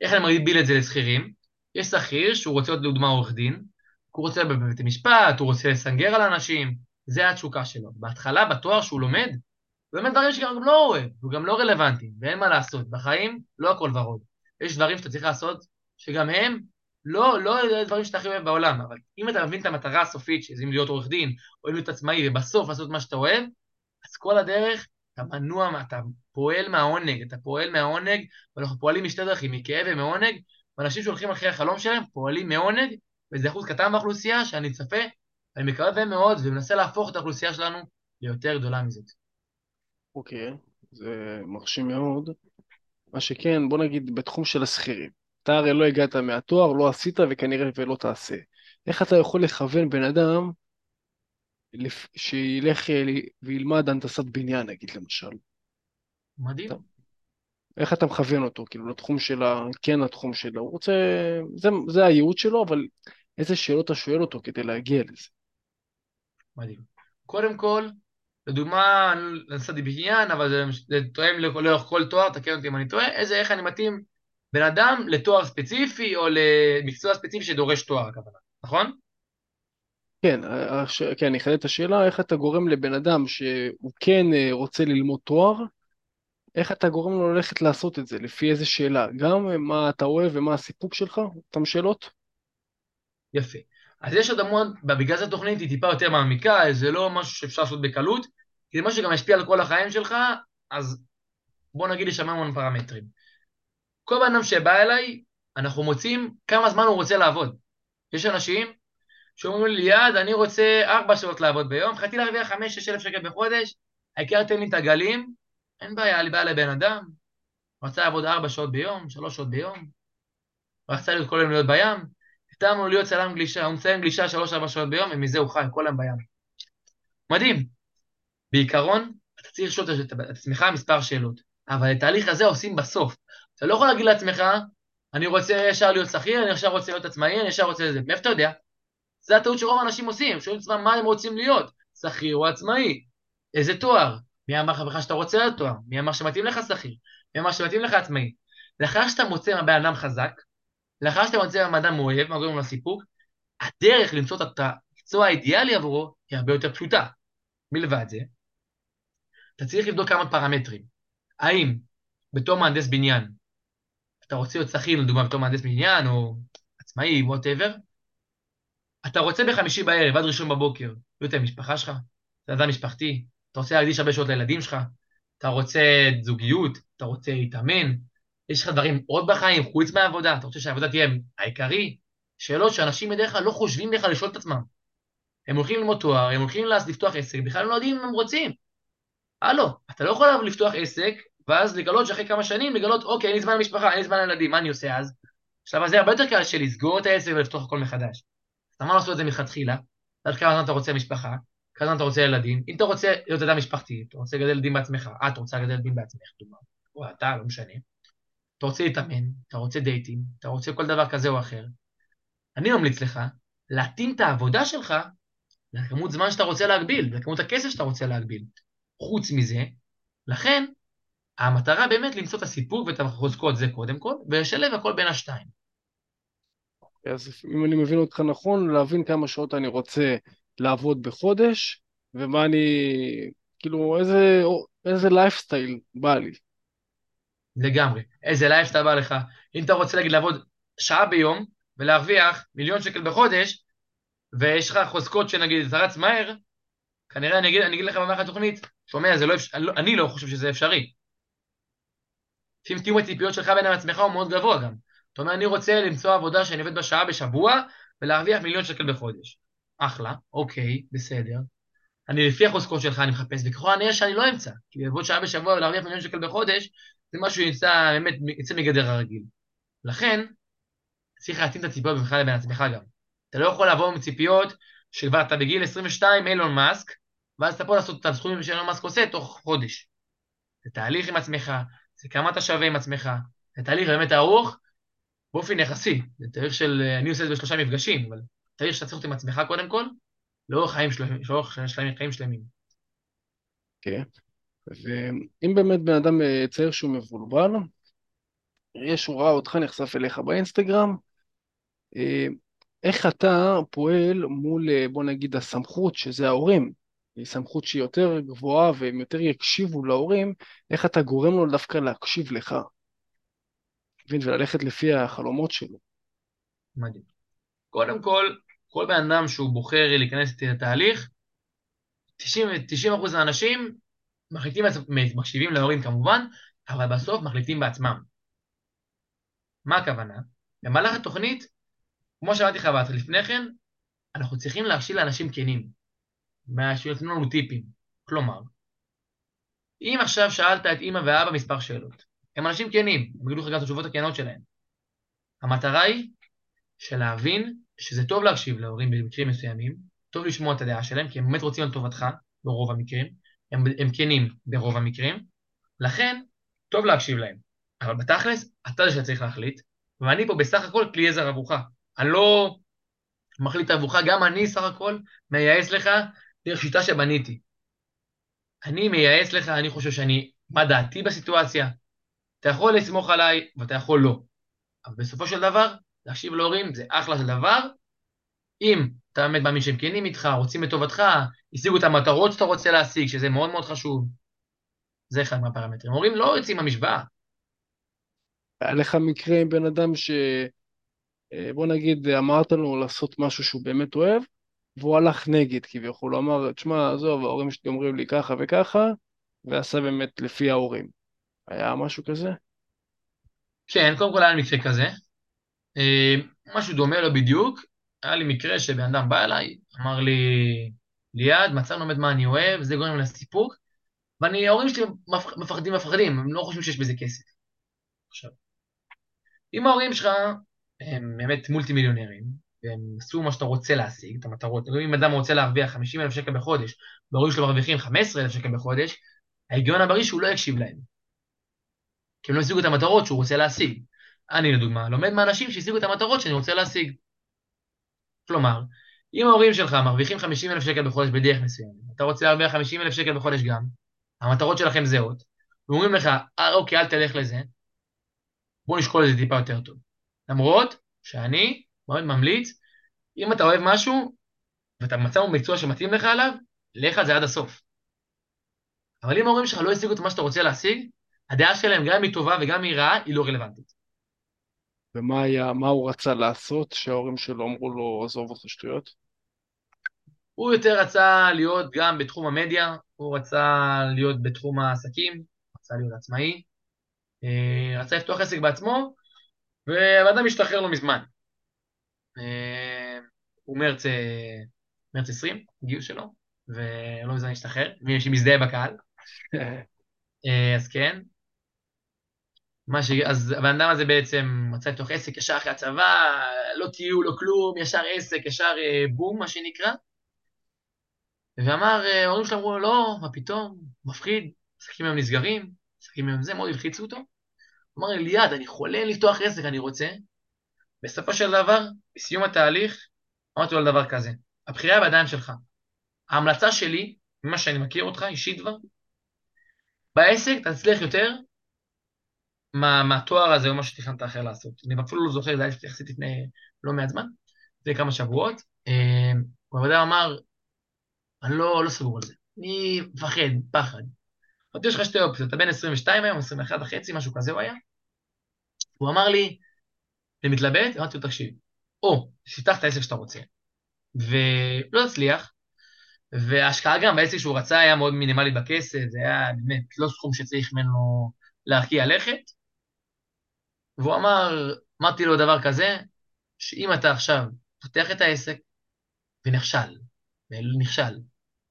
איך אני מגביל את זה לשכירים? יש שכיר שהוא רוצה להיות לדוגמה עורך דין, הוא רוצה בבית המשפט, הוא רוצה לסנגר על אנשים, זה התשוקה שלו. בהתחלה, בתואר שהוא לומד, הוא לומד דברים שגם לא אוהב, וגם לא רלוונטיים, ואין מה לעשות. בחיים לא הכל ורוד. יש דברים שאתה צריך לעשות שגם הם לא, לא דברים שאתה הכי אוהב בעולם, אבל אם אתה מבין את המטרה הסופית, שזה אם להיות עורך דין, או להיות עצמאי, ובסוף לעשות מה שאתה אוהב, אז כל הדרך אתה מנוע, אתה פועל מהעונג, אתה פועל מהעונג, ואנחנו פועלים משתי דרכים, מכאב ומעונג, ואנשים שהולכים אחרי החלום שלהם פועלים מעונג, וזה אחוז קטן באוכלוסייה שאני צפה, אני מקווה מאוד, ומנסה להפוך את האוכלוסייה שלנו ליותר גדולה מזאת. אוקיי, okay, זה מרשים מאוד. מה שכן, בוא נגיד בתחום של השכירים. אתה הרי לא הגעת מהתואר, לא עשית וכנראה ולא תעשה. איך אתה יכול לכוון בן אדם שילך אה, וילמד הנדסת בניין, נגיד למשל? מדהים. איך אתה מכוון אותו, כאילו, לתחום שלה, כן לתחום שלה, הוא רוצה, זה, זה הייעוד שלו, אבל איזה שאלות אתה שואל אותו כדי להגיע לזה? מדהים. קודם כל, לדוגמה, אני נסעתי בניין, אבל זה, זה תואם לאורך כל תואר, תקן אותי אם אני טועה, איזה, איך אני מתאים בן אדם לתואר ספציפי או למקצוע ספציפי שדורש תואר, הכוונה, נכון? כן, הש... כן, אני אחדד את השאלה, איך אתה גורם לבן אדם שהוא כן אה, רוצה ללמוד תואר, איך אתה גורם לו ללכת לעשות את זה, לפי איזה שאלה? גם מה אתה אוהב ומה הסיפוק שלך? אותן שאלות? יפה. אז יש עוד המון, בגלל זה התוכנית היא טיפה יותר מעמיקה, זה לא משהו שאפשר לעשות בקלות, כי זה משהו שגם ישפיע על כל החיים שלך, אז בוא נגיד יש שם המון פרמטרים. כל בן אדם שבא אליי, אנחנו מוצאים כמה זמן הוא רוצה לעבוד. יש אנשים שאומרים לי, ליעד, אני רוצה ארבע שעות לעבוד ביום, חייתי להרוויח חמש, שש אלף שקל בחודש, העיקר תן לי את הגלים, אין בעיה, לי בעיה לבן אדם, רצה לעבוד ארבע שעות ביום, שלוש שעות ביום, רצה להיות כל היום להיות בים, התאמנו להיות צלם גלישה, הוא מציין גלישה שלוש-ארבע שעות ביום, ומזה הוא חי כל היום בים. מדהים. בעיקרון, אתה צריך לשאול את עצמך מספר שאלות, אבל את התהליך הזה עושים בסוף. אתה לא יכול להגיד לעצמך, אני רוצה ישר להיות שכיר, אני ישר רוצה להיות עצמאי, אני ישר רוצה לזה. מאיפה אתה יודע? זה הטעות שרוב האנשים עושים, שואלים את עצמם מה הם רוצים להיות, שכיר או עצמאי, איזה תואר, מי אמר לך בכלל שאתה רוצה להיות תואר, מי אמר שמתאים לך שכיר, מי אמר שמתאים לך עצמאי. לאחר שאתה מוצא בן אדם חזק, לאחר שאתה מוצא בן אדם אוהב, מה גורם לו סיפוק, הדרך למצוא את המקצוע האידיאלי עבורו היא הרבה יותר פשוטה. מלבד זה, אתה צריך לבדוק כמה פרמטרים. האם בתור מהנדס בניין, אתה רוצה להיות שכיר, לדוגמה, בתור מהנדס בניין, או עצמאי, ווטאבר, אתה רוצה בחמישי בערב, עד ראשון בבוקר, להיות עם המשפחה שלך, זה אדם משפחתי, אתה רוצה להקדיש הרבה שעות לילדים שלך, אתה רוצה זוגיות, אתה רוצה להתאמן, יש לך דברים עוד בחיים חוץ מהעבודה, אתה רוצה שהעבודה תהיה העיקרי? שאלות שאנשים בדרך כלל לא חושבים בכלל לשאול את עצמם. הם הולכים ללמוד תואר, הם הולכים לפתוח עסק, בכלל לא יודעים אם הם רוצים. הלו, אתה לא יכול לפתוח עסק, ואז לגלות שאחרי כמה שנים, לגלות, אוקיי, אין לי זמן למשפחה, אין לי זמן לילדים, מה אני עושה אז? בשלב הזה הרבה יותר קל של לסגור את העסק ולפתוח הכל מחדש. אז למה לא לעשות את זה מלכתחילה? עד כמה זמן אתה רוצה משפחה, כמה אתה רוצה ילדים, אם אתה רוצה להיות אדם משפחתי, אתה רוצה לגדל ילדים בעצמך, את רוצה לגדל ילדים בעצמך, דוגמא, או אתה, לא משנה. אתה רוצה להתאמן, אתה רוצה דייטים, אתה רוצה כל דבר כזה או אחר. אני ממליץ לך להתאים את העבודה שלך לכמות זמן שאתה רוצה להגביל, לכמות הכסף שאתה רוצה להגביל. חוץ מזה, לכן, המטרה באמת למצוא את הסיפור ואת החוזקות זה קודם כל, ולשלב הכל בין השתיים. אז אם אני מבין אותך נכון, להבין כמה שעות אני רוצה לעבוד בחודש, ומה אני, כאילו, איזה, איזה לייפסטייל בא לי. לגמרי. איזה לייפסטייל בא לך. אם אתה רוצה להגיד לעבוד שעה ביום ולהרוויח מיליון שקל בחודש, ויש לך חוזקות שנגיד אתה רץ מהר, כנראה אני אגיד, אני אגיד לך במהלך התוכנית, שומע, זה לא אפשר, לא, אני לא חושב שזה אפשרי. לפעמים תיאום הציפיות שלך בין עצמך הוא מאוד גבוה גם. אתה אומר, אני רוצה למצוא עבודה שאני עובד בשעה בשבוע ולהרוויח מיליון שקל בחודש. אחלה, אוקיי, בסדר. אני לפי החוזקות שלך אני מחפש, וככל הנראה שאני לא אמצא, כי לעבוד שעה בשבוע ולהרוויח מיליון שקל בחודש, זה משהו שיצא באמת, יצא מגדר הרגיל. לכן, צריך להתאים את הציפיות בינך לבין עצמך גם. אתה לא יכול לבוא עם ציפיות שכבר אתה בגיל 22 אילון מאסק, ואז אתה פה לעשות את הסכומים שאילון מאסק עושה תוך חודש. זה תהליך עם עצמך, זה כמה אתה שווה עם עצמך, זה תהליך באמת ארוך באופן יחסי, זה תהליך של, אני עושה את זה בשלושה מפגשים, אבל צריך להיות עם עצמך קודם כל, לאורך חיים שלמים, לאורך חיים שלמים. כן, ואם באמת בן אדם אה, צעיר שהוא מבולבל, יש, הוא ראה אותך נחשף אליך באינסטגרם, אה, איך אתה פועל מול, אה, בוא נגיד, הסמכות, שזה ההורים, היא סמכות שהיא יותר גבוהה והם יותר יקשיבו להורים, איך אתה גורם לו דווקא להקשיב לך, מבין? וללכת לפי החלומות שלו. מדהים. קודם כל, כל בן אדם שהוא בוחר להיכנס איתי לתהליך, 90%, 90 מהאנשים מחליטים, מקשיבים להורים כמובן, אבל בסוף מחליטים בעצמם. מה הכוונה? במהלך התוכנית, כמו שאמרתי לך לפני כן, אנחנו צריכים להקשיב לאנשים כנים, שיתנו לנו טיפים. כלומר, אם עכשיו שאלת את אימא ואבא מספר שאלות, הם אנשים כנים, הם יגידו לך גם את התשובות הכנות שלהם. המטרה היא של להבין שזה טוב להקשיב להורים במקרים מסוימים, טוב לשמוע את הדעה שלהם, כי הם באמת רוצים על טובתך ברוב המקרים, הם, הם כנים ברוב המקרים, לכן טוב להקשיב להם. אבל בתכלס, אתה זה שצריך להחליט, ואני פה בסך הכל כלי עזר עבורך. אני לא מחליט עבורך, גם אני סך הכל מייעץ לך דרך שיטה שבניתי. אני מייעץ לך, אני חושב שאני, מה דעתי בסיטואציה, אתה יכול לסמוך עליי ואתה יכול לא. אבל בסופו של דבר, להקשיב להורים זה אחלה של דבר. אם אתה באמת מאמין שהם כנים איתך, רוצים לטובתך, השיגו את המטרות שאתה רוצה להשיג, שזה מאוד מאוד חשוב. זה אחד מהפרמטרים. הורים לא יוצאים מהמשוואה. היה לך מקרה עם בן אדם ש... אה, בוא נגיד, אמרת לו לעשות משהו שהוא באמת אוהב, והוא הלך נגד כביכול, הוא אמר, תשמע, עזוב, ההורים שלי אומרים לי ככה וככה, ועשה באמת לפי ההורים. היה משהו כזה? כן, קודם כל היה מקרה כזה. אה, משהו דומה לו בדיוק, היה לי מקרה שבן אדם בא אליי, אמר לי, ליעד, מצאנו באמת מה אני אוהב, זה גורם לסיפוק, ואני, ההורים שלי מפחדים מפחדים, הם לא חושבים שיש בזה כסף. עכשיו, אם ההורים שלך הם באמת מולטי מיליונרים, והם עשו מה שאתה רוצה להשיג, את המטרות, אם אדם רוצה להרוויח 50 אלף שקל בחודש, וההורים שלו מרוויחים 15 אלף שקל בחודש, ההיגיון הבריא שהוא לא יקשיב להם. כי הם לא השיגו את המטרות שהוא רוצה להשיג. אני לדוגמה לומד מאנשים שהשיגו את המטרות שאני רוצה להשיג. כלומר, אם ההורים שלך מרוויחים 50 אלף שקל בחודש בדרך מסוימת, אתה רוצה להרוויח 50 אלף שקל בחודש גם, המטרות שלכם זהות, ואומרים לך, אה, אוקיי, אל תלך לזה, בוא נשקול את זה טיפה יותר טוב. למרות שאני מאוד ממליץ, אם אתה אוהב משהו, ואתה מצא מקצוע שמתאים לך עליו, לך על זה עד הסוף. אבל אם ההורים שלך לא השיגו את מה שאתה רוצה להשיג, הדעה שלהם, גם אם היא טובה וגם אם היא רעה, היא לא רלוונטית. ומה היה, מה הוא רצה לעשות שההורים שלו אמרו לו, עזוב אותך שטויות? הוא יותר רצה להיות גם בתחום המדיה, הוא רצה להיות בתחום העסקים, רצה להיות עצמאי, אה, רצה לפתוח עסק בעצמו, והבן השתחרר לו מזמן. אה, הוא מרץ, אה, מרץ 20, גיוס שלו, ולא מזמן השתחרר, מי שמזדהה בקהל. אז כן. מה ש... אז הבן אדם הזה בעצם רצה לפתוח עסק ישר אחרי הצבא, לא טיול, לא כלום, ישר עסק, ישר אה, בום, מה שנקרא. ואמר, אה, ההורים שלו אמרו לו, לא, מה פתאום, מפחיד, עסקים היום נסגרים, עסקים היום זה, מאוד הלחיצו אותו. הוא אמר לי, ליעד, אני חולה לפתוח עסק, אני רוצה. בסופו של דבר, בסיום התהליך, אמרתי לו על דבר כזה, הבחירה בידיים שלך. ההמלצה שלי, ממה שאני מכיר אותך, אישית כבר, בעסק תצליח יותר מה, מהתואר הזה או מה שתכננת אחר לעשות. אני אפילו לא זוכר, זה היה יחסית לפני לא מעט זמן, לפני כמה שבועות. והבן אמר, אני לא, לא סגור על זה, אני מפחד, פחד. אמרתי, יש לך שתי אופציות, אתה בן 22 היום, 21 וחצי, משהו כזה הוא היה. הוא אמר לי, אני מתלבט, אמרתי לו, תקשיב, או שתפתח את העסק שאתה רוצה, ולא תצליח, וההשקעה גם בעסק שהוא רצה היה מאוד מינימלית בכסף, זה היה באמת לא סכום שצריך ממנו להרקיע לכת. והוא אמר, אמרתי לו דבר כזה, שאם אתה עכשיו פותח את העסק ונכשל, ונכשל,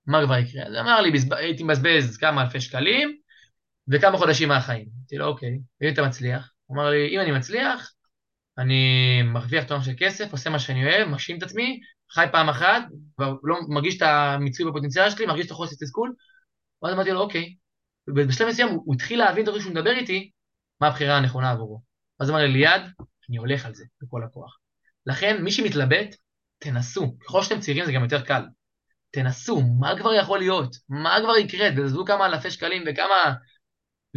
מה כבר יקרה? אז אמר לי, הייתי מבזבז כמה אלפי שקלים וכמה חודשים מהחיים. אמרתי לו, אוקיי, ואם אתה מצליח? הוא אמר לי, אם אני מצליח, אני מרוויח טוב של כסף, עושה מה שאני אוהב, מגשים את עצמי, חי פעם אחת, ולא מרגיש את המיצוי בפוטנציאל שלי, מרגיש את החוסר תסכול, ואז אמרתי לו, אוקיי. ובשלב מסוים הוא התחיל להבין תוך שהוא מדבר איתי, מה הבחירה הנכונה עבורו. אז אמר לי, ליד, אני הולך על זה בכל הכוח. לכן, מי שמתלבט, תנסו. ככל שאתם צעירים זה גם יותר קל. תנסו, מה כבר יכול להיות? מה כבר יקרה? תעזבו כמה אלפי שקלים וכמה,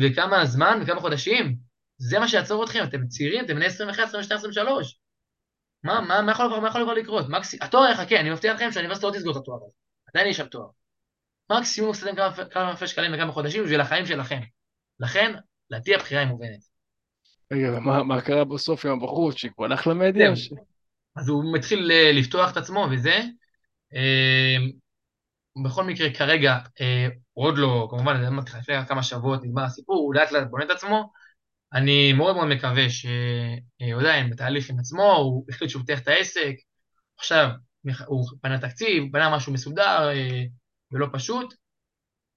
וכמה זמן וכמה חודשים. זה מה שיעצור אתכם, אתם צעירים, אתם בני 21, 22, 23. מה, מה, מה יכול כבר, מה יכול כבר לקרות? מקס... התואר יחכה, אני מבטיח לכם שהאוניברסיטה לא תסגור את התואר הזה. עדיין יש שם תואר. מקסימום כמה, כמה אלפי שקלים וכמה חודשים בשביל החיים שלכם. לכן, לדעתי הבחירה היא מובנת. רגע, מה, מה קרה בסוף עם הבחורצ'יק? הוא הלך למדיה? ש... אז הוא מתחיל אה, לפתוח את עצמו וזה. אה, בכל מקרה, כרגע, אה, עוד לא, כמובן, לפני כמה שבועות נגמר הסיפור, הוא לאט לאט בונה את עצמו. אני מאוד מאוד מקווה שהוא עדיין בתהליך עם עצמו, הוא החליט שהוא פותח את העסק, עכשיו הוא בנה תקציב, בנה משהו מסודר ולא פשוט.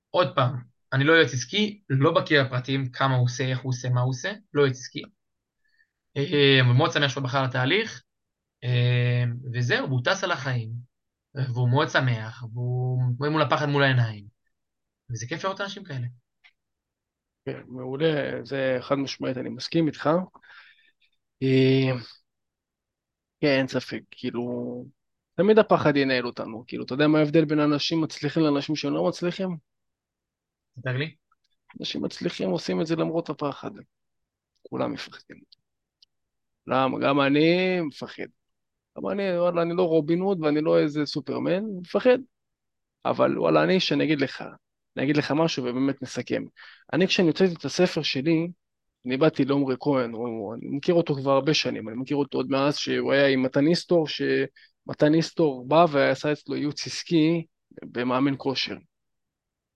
עוד פעם, אני לא יועץ עסקי, לא בקיא בפרטים כמה הוא עושה, איך הוא עושה, מה הוא עושה, לא יועץ עסקי. אבל מאוד שמח שהוא בחר לתהליך, וזהו, והוא טס על החיים, והוא מאוד שמח, והוא רואה מול הפחד מול העיניים, וזה כיף לראות אנשים כאלה. כן, מעולה, זה חד משמעית, אני מסכים איתך. אה, כן, אין ספק, כאילו, תמיד הפחד ינהל אותנו, כאילו, אתה יודע מה ההבדל בין אנשים מצליחים לאנשים שהם לא מצליחים? תספר לי. אנשים מצליחים עושים את זה למרות הפחד. כולם מפחדים. למה? גם אני מפחד. גם אני, וואלה, אני לא רובין הוד ואני לא איזה סופרמן, מפחד. אבל וואלה, אני, שאני אגיד לך, אני אגיד לך משהו ובאמת נסכם. אני, כשאני הוצאתי את הספר שלי, אני באתי לעומרי כהן, הוא, אני מכיר אותו כבר הרבה שנים, אני מכיר אותו עוד מאז שהוא היה עם מתן איסטור, שמתן איסטור בא ועשה אצלו ייעוץ עסקי במאמן כושר.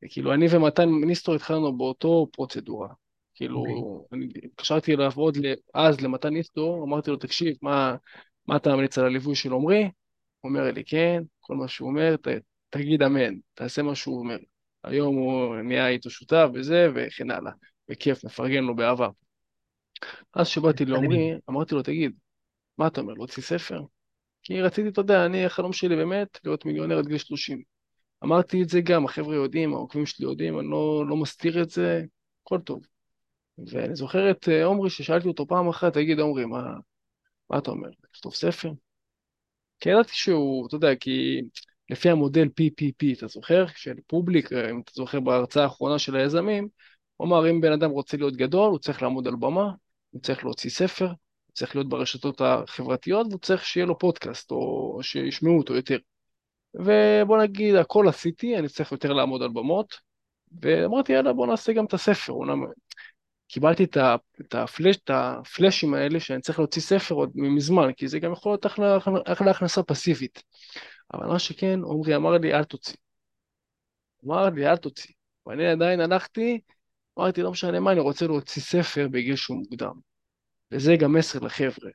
כאילו, אני ומתן ניסטור התחלנו באותו פרוצדורה. כאילו. אוקיי. אני התקשרתי אליו עוד אז למתן ניסטור, אמרתי לו, תקשיב, מה, מה אתה ממליץ על הליווי של עמרי? הוא אומר לי, כן, כל מה שהוא אומר, ת, תגיד אמן, תעשה מה שהוא אומר. היום הוא נהיה איתו שותף וזה, וכן הלאה. בכיף, מפרגן לו באהבה. אז כשבאתי לעומרי, אמרתי לו, תגיד, מה אתה אומר, להוציא ספר? כי רציתי, אתה יודע, אני, החלום שלי באמת, להיות מיליונר עד גיל 30. אמרתי את זה גם, החבר'ה יודעים, העוקבים שלי יודעים, אני לא, לא מסתיר את זה, הכל טוב. ואני זוכר את אה, עומרי, ששאלתי אותו פעם אחת, תגיד עומרי, מה, מה אתה אומר, לכתוב ספר? כי ידעתי שהוא, אתה יודע, כי לפי המודל PPP, אתה זוכר? של public, אה, אם אתה זוכר בהרצאה האחרונה של היזמים, הוא אמר, אם בן אדם רוצה להיות גדול, הוא צריך לעמוד על במה, הוא צריך להוציא ספר, הוא צריך להיות ברשתות החברתיות, והוא צריך שיהיה לו פודקאסט, או שישמעו אותו יותר. ובוא נגיד, הכל עשיתי, אני צריך יותר לעמוד על במות, ואמרתי, יאללה, בוא נעשה גם את הספר. אומנם קיבלתי את, את, הפלש, את הפלאשים האלה שאני צריך להוציא ספר עוד מזמן, כי זה גם יכול להיות אחלה, אחלה הכנסה פסיבית. אבל מה שכן, עמרי אמר לי, אל תוציא. אמר לי, אל תוציא. ואני עדיין הלכתי, אמרתי, לא משנה מה, אני רוצה להוציא ספר בגיל שהוא מוקדם. וזה גם מסר לחבר'ה.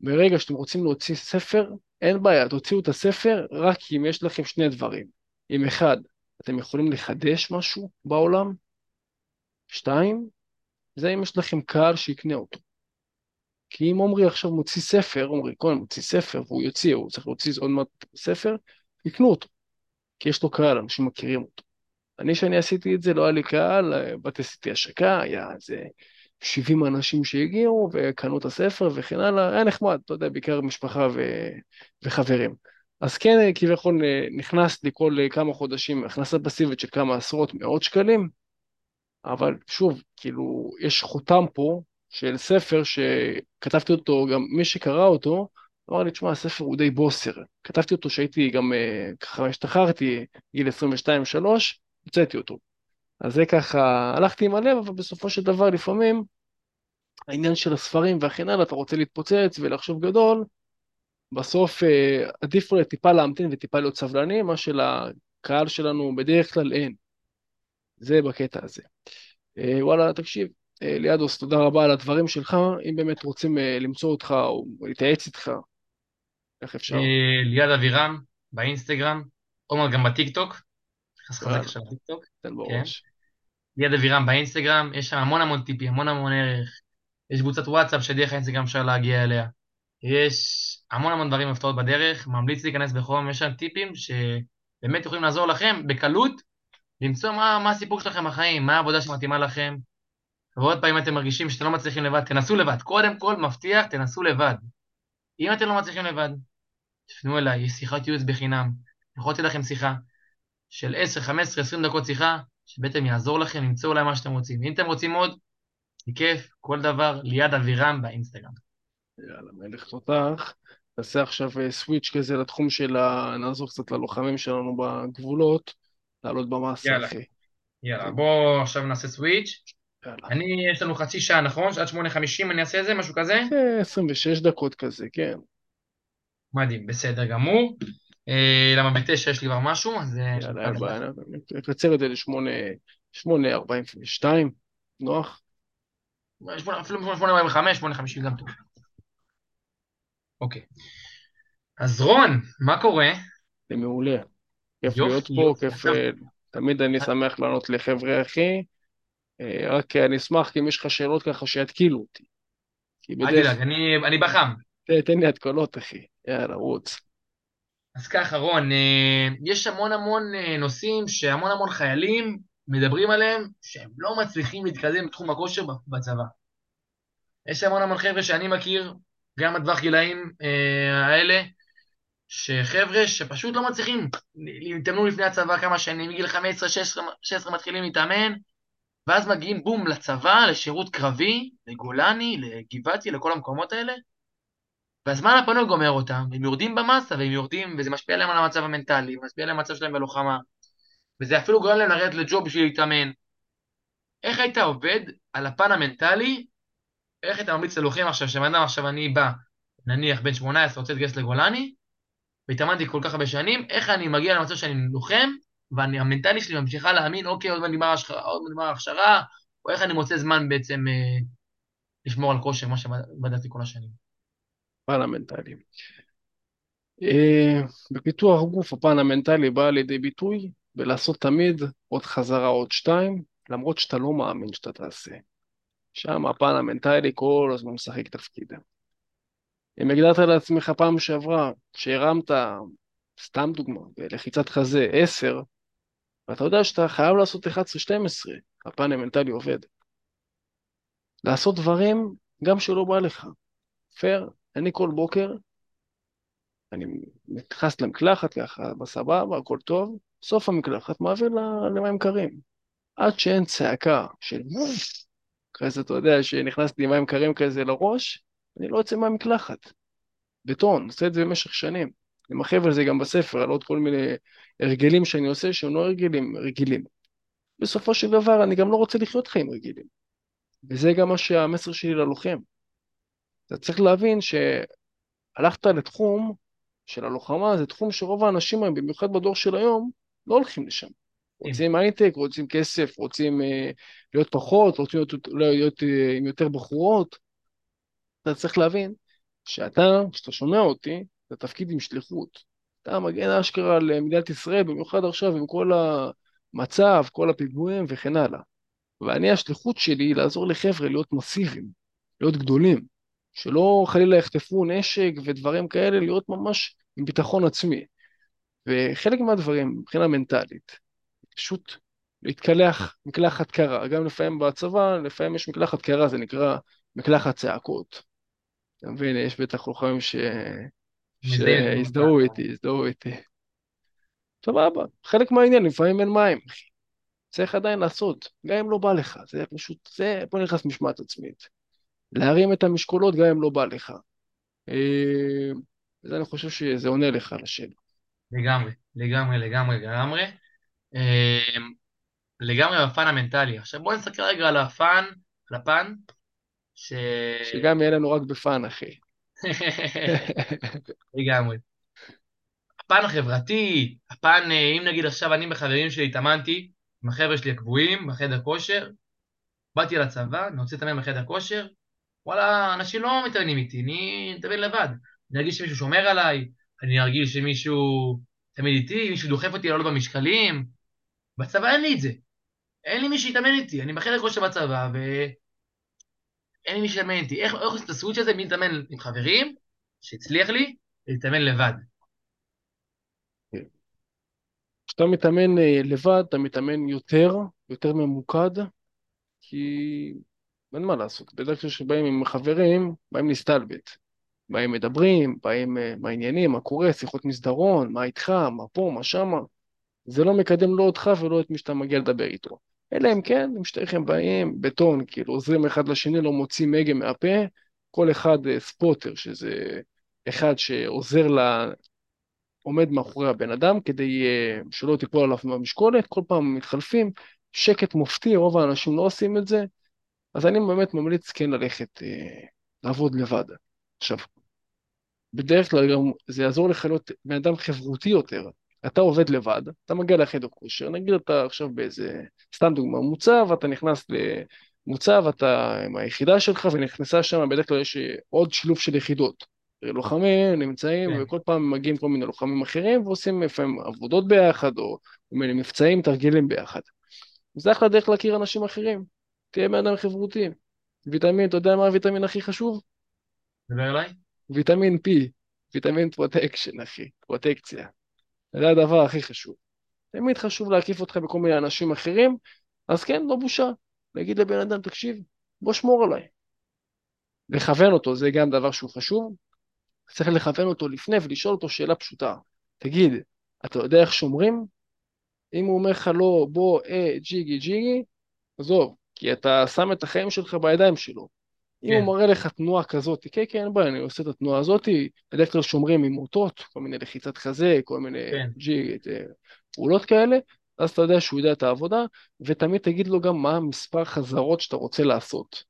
ברגע שאתם רוצים להוציא ספר, אין בעיה, תוציאו את הספר רק אם יש לכם שני דברים. אם אחד, אתם יכולים לחדש משהו בעולם, שתיים, זה אם יש לכם קהל שיקנה אותו. כי אם עומרי עכשיו מוציא ספר, עומרי כהן מוציא ספר, והוא יוציא, הוא צריך להוציא עוד מעט ספר, יקנו אותו. כי יש לו קהל, אנשים מכירים אותו. אני, כשאני עשיתי את זה, לא היה לי קהל, באתי עשיתי השקה, היה איזה 70 אנשים שהגיעו וקנו את הספר וכן הלאה, היה נחמד, אתה יודע, בעיקר משפחה ו... וחברים. אז כן, כביכול נכנס לי כל כמה חודשים הכנסה פסיבית של כמה עשרות, מאות שקלים, אבל שוב, כאילו, יש חותם פה של ספר שכתבתי אותו, גם מי שקרא אותו, אמר לי, תשמע, הספר הוא די בוסר. כתבתי אותו שהייתי גם, אה, ככה השתחררתי, גיל 22-3, הוצאתי אותו. אז זה ככה, הלכתי עם הלב, אבל בסופו של דבר לפעמים העניין של הספרים וכן הלאה, אתה רוצה להתפוצץ ולחשוב גדול, בסוף אה, עדיף לו טיפה להמתין וטיפה להיות סבלני, מה שלקהל שלנו בדרך כלל אין. זה בקטע הזה. אה, וואלה, תקשיב, אה, ליאדוס, תודה רבה על הדברים שלך. אם באמת רוצים למצוא אותך או להתייעץ איתך, איך אפשר? ליד אבירם, באינסטגרם, עומר גם בטיקטוק. נכנס חזק עכשיו בטיקטוק. תן בראש. ליד אבירם באינסטגרם, יש שם המון המון טיפים, המון המון ערך. יש קבוצת וואטסאפ שדרך האינסטגרם אפשר להגיע אליה. יש המון המון דברים והפתעות בדרך, ממליץ להיכנס בחום, יש שם טיפים שבאמת יכולים לעזור לכם בקלות למצוא מה, מה הסיפור שלכם בחיים, מה העבודה שמתאימה לכם. ועוד פעם, אם אתם מרגישים שאתם לא מצליחים לבד, תנסו לבד. קודם כל, מבטיח, תנסו לבד. אם אתם לא מצליחים לבד, תפנו אליי, יש שיחת ייעוץ בחינם. אני יכול לתת לכם שיחה של 10, 15, 20 דקות שיחה, שבעצם יעזור לכם למצוא אולי מה שאתם רוצים. אם אתם רוצים עוד, בכיף, כל דבר, ליד אבירם באינסטגרם. יאללה, מלך תותח. נעשה עכשיו סוויץ' אה, כזה לתחום של ה... נעזור קצת ללוחמים שלנו בגבולות, לעלות במסה, יאללה. אחי. יאללה, בוא עכשיו נעשה סוויץ'. יאללה. אני, יש לנו חצי שעה, נכון? עד שמונה חמישים אני אעשה את זה, משהו כזה? 26 אה, דקות כזה, כן. מדהים, בסדר גמור. אה, למה בתשע יש לי כבר משהו, אז... יאללה, אין בעיה, נקצר את זה לשמונה, שמונה ארבעים ושתיים, נוח. אפילו 8.45, 8.50 גם טוב. אוקיי. אז רון, מה קורה? זה מעולה. כיף להיות פה, כיף... אה, תמיד אני שמח לענות לחבר'ה אחי. אה, רק אני אשמח אם יש לך שאלות ככה שיתקילו אותי. אל תדאג, אני בחם. תן לי התקולות אחי, יאללה, רוץ. אז ככה רון, אה, יש המון המון נושאים שהמון המון חיילים מדברים עליהם שהם לא מצליחים להתקדם בתחום הכושר בצבא. יש המון המון חבר'ה שאני מכיר, גם בטווח גילאים אה, האלה, שחבר'ה שפשוט לא מצליחים, התאמנו לפני הצבא כמה שנים, מגיל 15-16 מתחילים להתאמן, ואז מגיעים בום לצבא, לשירות קרבי, לגולני, לגבעתי, לכל המקומות האלה, והזמן הפנוי גומר אותם, הם יורדים במסה, והם יורדים, וזה משפיע עליהם על המצב המנטלי, משפיע עליהם על המצב שלהם בלוחמה, וזה אפילו גורם להם לרדת לג'וב בשביל להתאמן. איך היית עובד על הפן המנטלי איך אתה ממליץ ללוחם עכשיו, שבן אדם עכשיו אני בא, נניח בן 18, רוצה להתגייס לגולני, והתאמנתי כל כך הרבה שנים, איך אני מגיע למצב שאני לוחם, והמנטלי שלי ממשיכה להאמין, אוקיי, עוד מעט נגמר ההכשרה, או איך אני מוצא זמן בעצם אה, לשמור על כושר, מה שבדקתי כל השנים. פן המנטלי. אה, בפיתוח גוף המנטלי בא לידי ביטוי בלעשות תמיד עוד חזרה עוד שתיים, למרות שאתה לא מאמין שאתה תעשה. שם הפן המנטלי כל הזמן משחק תפקיד. אם הגדרת לעצמך פעם שעברה שהרמת, סתם דוגמה, בלחיצת חזה 10, ואתה יודע שאתה חייב לעשות 11-12, הפן המנטלי עובד. לעשות דברים גם שלא בא לך. פייר, אני כל בוקר, אני נכנס למקלחת ככה, בסבבה, הכל טוב, סוף המקלחת מעביר למים קרים. עד שאין צעקה של אחרי זה אתה יודע שנכנסתי מים קרים כזה לראש, אני לא יוצא מהמקלחת. בטון, עושה את זה במשך שנים. אני מרחיב על זה גם בספר, על עוד כל מיני הרגלים שאני עושה שהם לא הרגלים רגילים. בסופו של דבר אני גם לא רוצה לחיות חיים רגילים. וזה גם מה שהמסר שלי ללוחם. אתה צריך להבין שהלכת לתחום של הלוחמה, זה תחום שרוב האנשים היום, במיוחד בדור של היום, לא הולכים לשם. רוצים הייטק, רוצים כסף, רוצים אה, להיות פחות, רוצים להיות, אולי להיות אה, עם יותר בחורות. אתה צריך להבין שאתה, כשאתה שומע אותי, זה תפקיד עם שליחות. אתה מגן אשכרה על מדינת ישראל, במיוחד עכשיו עם כל המצב, כל הפיגועים וכן הלאה. ואני, השליחות שלי היא לעזור לחבר'ה להיות מסיביים, להיות גדולים, שלא חלילה יחטפו נשק ודברים כאלה, להיות ממש עם ביטחון עצמי. וחלק מהדברים, מבחינה מנטלית, פשוט להתקלח מקלחת קרה. גם לפעמים בצבא, לפעמים יש מקלחת קרה, זה נקרא מקלחת צעקות. אתה מבין, יש בטח לוחמים ש... שהזדהו איתי, הזדהו איתי. סבבה, חלק מהעניין, לפעמים אין מים. צריך עדיין לעשות, גם אם לא בא לך, זה פשוט, זה, פה נכנס משמעת עצמית. להרים את המשקולות גם אם לא בא לך. אה, וזה אני חושב שזה עונה לך על השאלה. לגמרי, לגמרי, לגמרי, לגמרי. אה, לגמרי בפן המנטלי. עכשיו בואו נסתכל רגע על הפן, על הפן, ש... שגם יהיה לנו רק בפאן, אחי. לגמרי. הפן החברתי, הפן, אה, אם נגיד עכשיו אני בחברים שלי התאמנתי, עם החבר'ה שלי הקבועים, בחדר כושר, באתי לצבא, אני רוצה להתאמן בחדר כושר, וואלה, אנשים לא מתאמנים איתי, אני מתאמן לבד. אני ארגיש שמישהו שומר עליי, אני ארגיש שמישהו תמיד איתי, מישהו דוחף אותי לעלות במשקלים. בצבא אין לי את זה. אין לי מי שיתאמן איתי, אני בחדר כושר בצבא, ואין לי מי שיתאמן איתי. איך, עושים את הסוויץ' הזה מלהתאמן עם חברים, שהצליח לי, להתאמן לבד. כשאתה מתאמן אה, לבד, אתה מתאמן יותר, יותר ממוקד, כי אין מה לעשות. בדרך כלל כשבאים עם חברים, באים להסתלבט. באים מדברים, באים אה, מה העניינים, מה קורה, שיחות מסדרון, מה איתך, מה פה, מה שמה. זה לא מקדם לא אותך ולא את מי שאתה מגיע לדבר איתו. אלא אם כן, אם שתיכם באים בטון, כאילו עוזרים אחד לשני, לא מוצאים הגה מהפה, כל אחד אה, ספוטר, שזה אחד שעוזר ל... עומד מאחורי הבן אדם כדי אה, שלא תיפול עליו מהמשקולת, כל פעם מתחלפים, שקט מופתי, רוב האנשים לא עושים את זה, אז אני באמת ממליץ כן ללכת אה, לעבוד לבד. עכשיו, בדרך כלל גם זה יעזור לך להיות בן אדם חברותי יותר. אתה עובד לבד, אתה מגיע לחדר כושר, נגיד אתה עכשיו באיזה, סתם דוגמא, מוצב, אתה נכנס למוצב, אתה עם היחידה שלך ונכנסה שם, בדרך כלל יש עוד שילוב של יחידות. לוחמים נמצאים, כן. וכל פעם מגיעים כל מיני לוחמים אחרים ועושים לפעמים עבודות ביחד, או כל מיני מבצעים, תרגילים ביחד. זה אחלה דרך להכיר אנשים אחרים. תהיה בן אדם חברותי. ויטמין, אתה יודע מה הוויטמין הכי חשוב? דבר אליי? ויטמין P, ויטמין protection, אחי, פרוטקציה. זה הדבר הכי חשוב. תמיד חשוב להקיף אותך בכל מיני אנשים אחרים, אז כן, לא בושה. להגיד לבן אדם, תקשיב, בוא שמור עליי. לכוון אותו, זה גם דבר שהוא חשוב. צריך לכוון אותו לפני ולשאול אותו שאלה פשוטה. תגיד, אתה יודע איך שומרים? אם הוא אומר לך לא, בוא, אה, ג'יגי ג'יגי, עזוב, כי אתה שם את החיים שלך בידיים שלו. אם כן. הוא מראה לך תנועה כזאת, כן, כן, אין בעיה, אני עושה את התנועה הזאת, בדרך כלל שומרים עם אותות, כל מיני לחיצת חזה, כל מיני כן. ג'יג, אה, פעולות כאלה, אז אתה יודע שהוא יודע את העבודה, ותמיד תגיד לו גם מה המספר חזרות שאתה רוצה לעשות.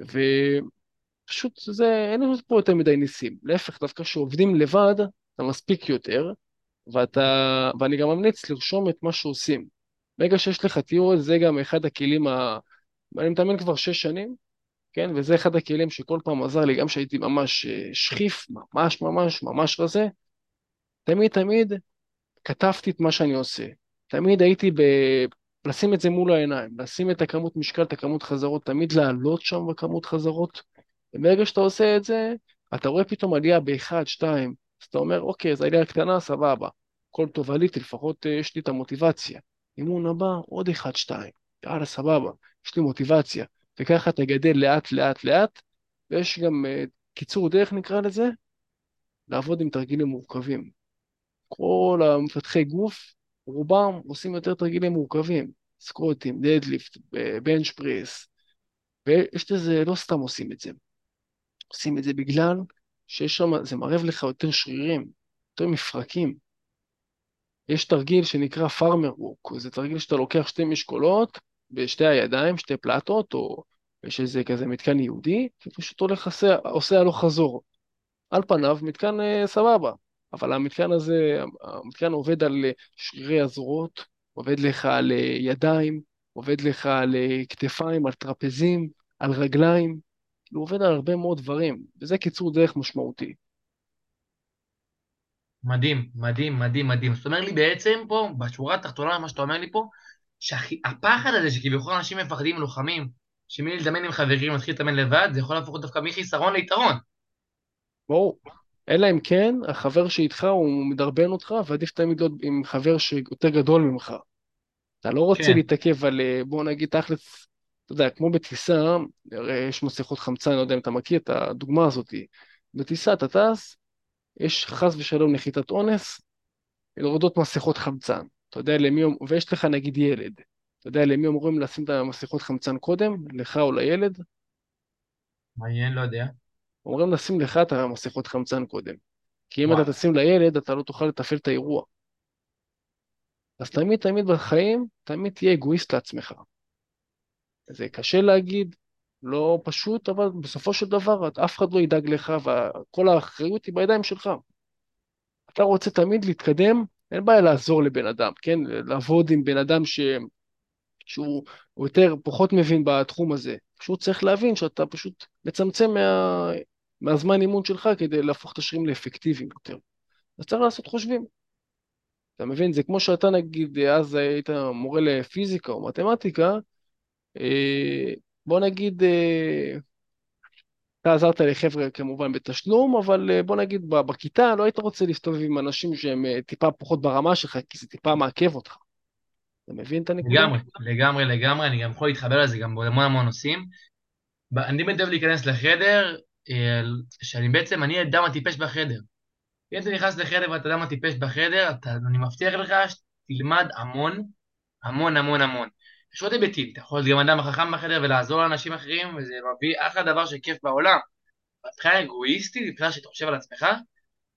ופשוט זה, אין לנו פה יותר מדי ניסים. להפך, דווקא כשעובדים לבד, אתה מספיק יותר, ואתה, ואני גם ממליץ לרשום את מה שעושים. ברגע שיש לך תיאוריה, זה גם אחד הכלים ה... אני מתאמן כבר שש שנים, כן? וזה אחד הכלים שכל פעם עזר לי, גם כשהייתי ממש אה, שכיף, ממש ממש ממש רזה, תמיד תמיד כתבתי את מה שאני עושה. תמיד הייתי ב... לשים את זה מול העיניים, לשים את הכמות משקל, את הכמות חזרות, תמיד לעלות שם בכמות חזרות. וברגע שאתה עושה את זה, אתה רואה פתאום עלייה באחד, שתיים, אז אתה אומר, אוקיי, זו עלייה קטנה, סבבה. הכל טוב, עליתי, לפחות אה, יש לי את המוטיבציה. אימון הבא, עוד אחד, שתיים. יאללה, סבבה, יש לי מוטיבציה. וככה אתה גדל לאט לאט לאט, ויש גם uh, קיצור דרך נקרא לזה, לעבוד עם תרגילים מורכבים. כל המפתחי גוף, רובם עושים יותר תרגילים מורכבים, סקרוטים, דדליפט, בנץ' פרס, ויש לזה, לא סתם עושים את זה. עושים את זה בגלל שיש שם, זה מערב לך יותר שרירים, יותר מפרקים. יש תרגיל שנקרא פארמר ווק, זה תרגיל שאתה לוקח שתי משקולות בשתי הידיים, שתי פלטות, או יש איזה כזה מתקן יהודי, ופשוט הולך עושה, עושה הלוך חזור. על פניו מתקן אה, סבבה, אבל המתקן הזה, המתקן עובד על אה, שרירי הזרועות, עובד לך על אה, ידיים, עובד לך על אה, כתפיים, על טרפזים, על רגליים, הוא עובד על הרבה מאוד דברים, וזה קיצור דרך משמעותי. מדהים, מדהים, מדהים, מדהים. זאת אומרת לי בעצם פה, בשורה התחתונה, מה שאתה אומר לי פה, שהפחד הזה שכביכול אנשים מפחדים לוחמים, שמי להתאמן עם חברים, מתחיל להתאמן לבד, זה יכול להפוך דווקא מחיסרון ליתרון. ברור. אלא אם כן, החבר שאיתך הוא מדרבן אותך, ועדיף תמיד להיות עם חבר שיותר גדול ממך. אתה לא רוצה כן. להתעכב על, אה, בוא נגיד תכלס, אתה יודע, כמו בטיסה, הרי יש מסכות חמצן, לא יודע אם אתה מכיר את הדוגמה הזאת. בטיסה אתה טס, יש חס ושלום נחיתת אונס, יורדות מסכות חמצן. אתה יודע למי, ויש לך נגיד ילד. אתה יודע למי אמורים לשים את המסכות חמצן קודם? לך או לילד? מעניין, לא יודע. אומרים לשים לך את המסכות חמצן קודם. כי אם וואו. אתה תשים לילד, אתה לא תוכל לתפעל את האירוע. אז תמיד תמיד בחיים, תמיד תהיה אגואיסט לעצמך. זה קשה להגיד, לא פשוט, אבל בסופו של דבר אף אחד לא ידאג לך וכל האחריות היא בידיים שלך. אתה רוצה תמיד להתקדם, אין בעיה לעזור לבן אדם, כן? לעבוד עם בן אדם ש... שהוא יותר, פחות מבין בתחום הזה. פשוט צריך להבין שאתה פשוט מצמצם מה... מהזמן אימון שלך כדי להפוך את השרירים לאפקטיביים יותר. אז צריך לעשות חושבים. אתה מבין? זה כמו שאתה נגיד, אז היית מורה לפיזיקה או מתמטיקה, אה, בוא נגיד, אה, אתה עזרת לחבר'ה כמובן בתשלום, אבל אה, בוא נגיד בכיתה לא היית רוצה להסתובב עם אנשים שהם טיפה פחות ברמה שלך, כי זה טיפה מעכב אותך. אתה מבין את הנקודה? לגמרי, לגמרי, לגמרי, אני גם יכול להתחבר לזה גם בהמון המון נושאים. אני באמת אוהב להיכנס לחדר, שאני בעצם, אני אדם הטיפש בחדר. אם אתה נכנס לחדר ואתה אדם הטיפש בחדר, אתה, אני מבטיח לך שתלמד המון, המון המון המון. יש עוד היבטים, אתה יכול להיות גם אדם החכם בחדר ולעזור לאנשים אחרים, וזה מביא אחלה דבר שכיף בעולם. מבחינה אגואיסטית, מבחינה שאתה חושב על עצמך,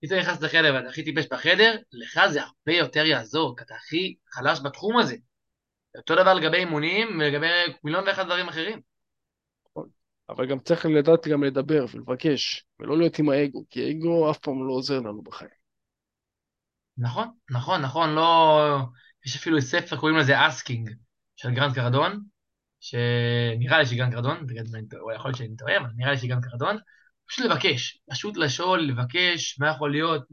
אם אתה נכנס לחדר ואתה הכי טיפש בחדר, לך זה הרבה יותר יעזור, כי אתה הכי חלש בתחום הזה. אותו דבר לגבי אימונים ולגבי מיליון ואחד דברים אחרים. אבל גם צריך לדעת גם לדבר ולבקש, ולא להיות עם האגו, כי האגו אף פעם לא עוזר לנו בחיים. נכון, נכון, נכון, לא... יש אפילו ספר, קוראים לזה Asking, של גרנד קרדון, שנראה לי שגרנד קרדון, או יכול להיות שאני טועה, אבל נראה לי שגרנד קרדון, פשוט לבקש, פשוט לשאול, לבקש, מה יכול להיות,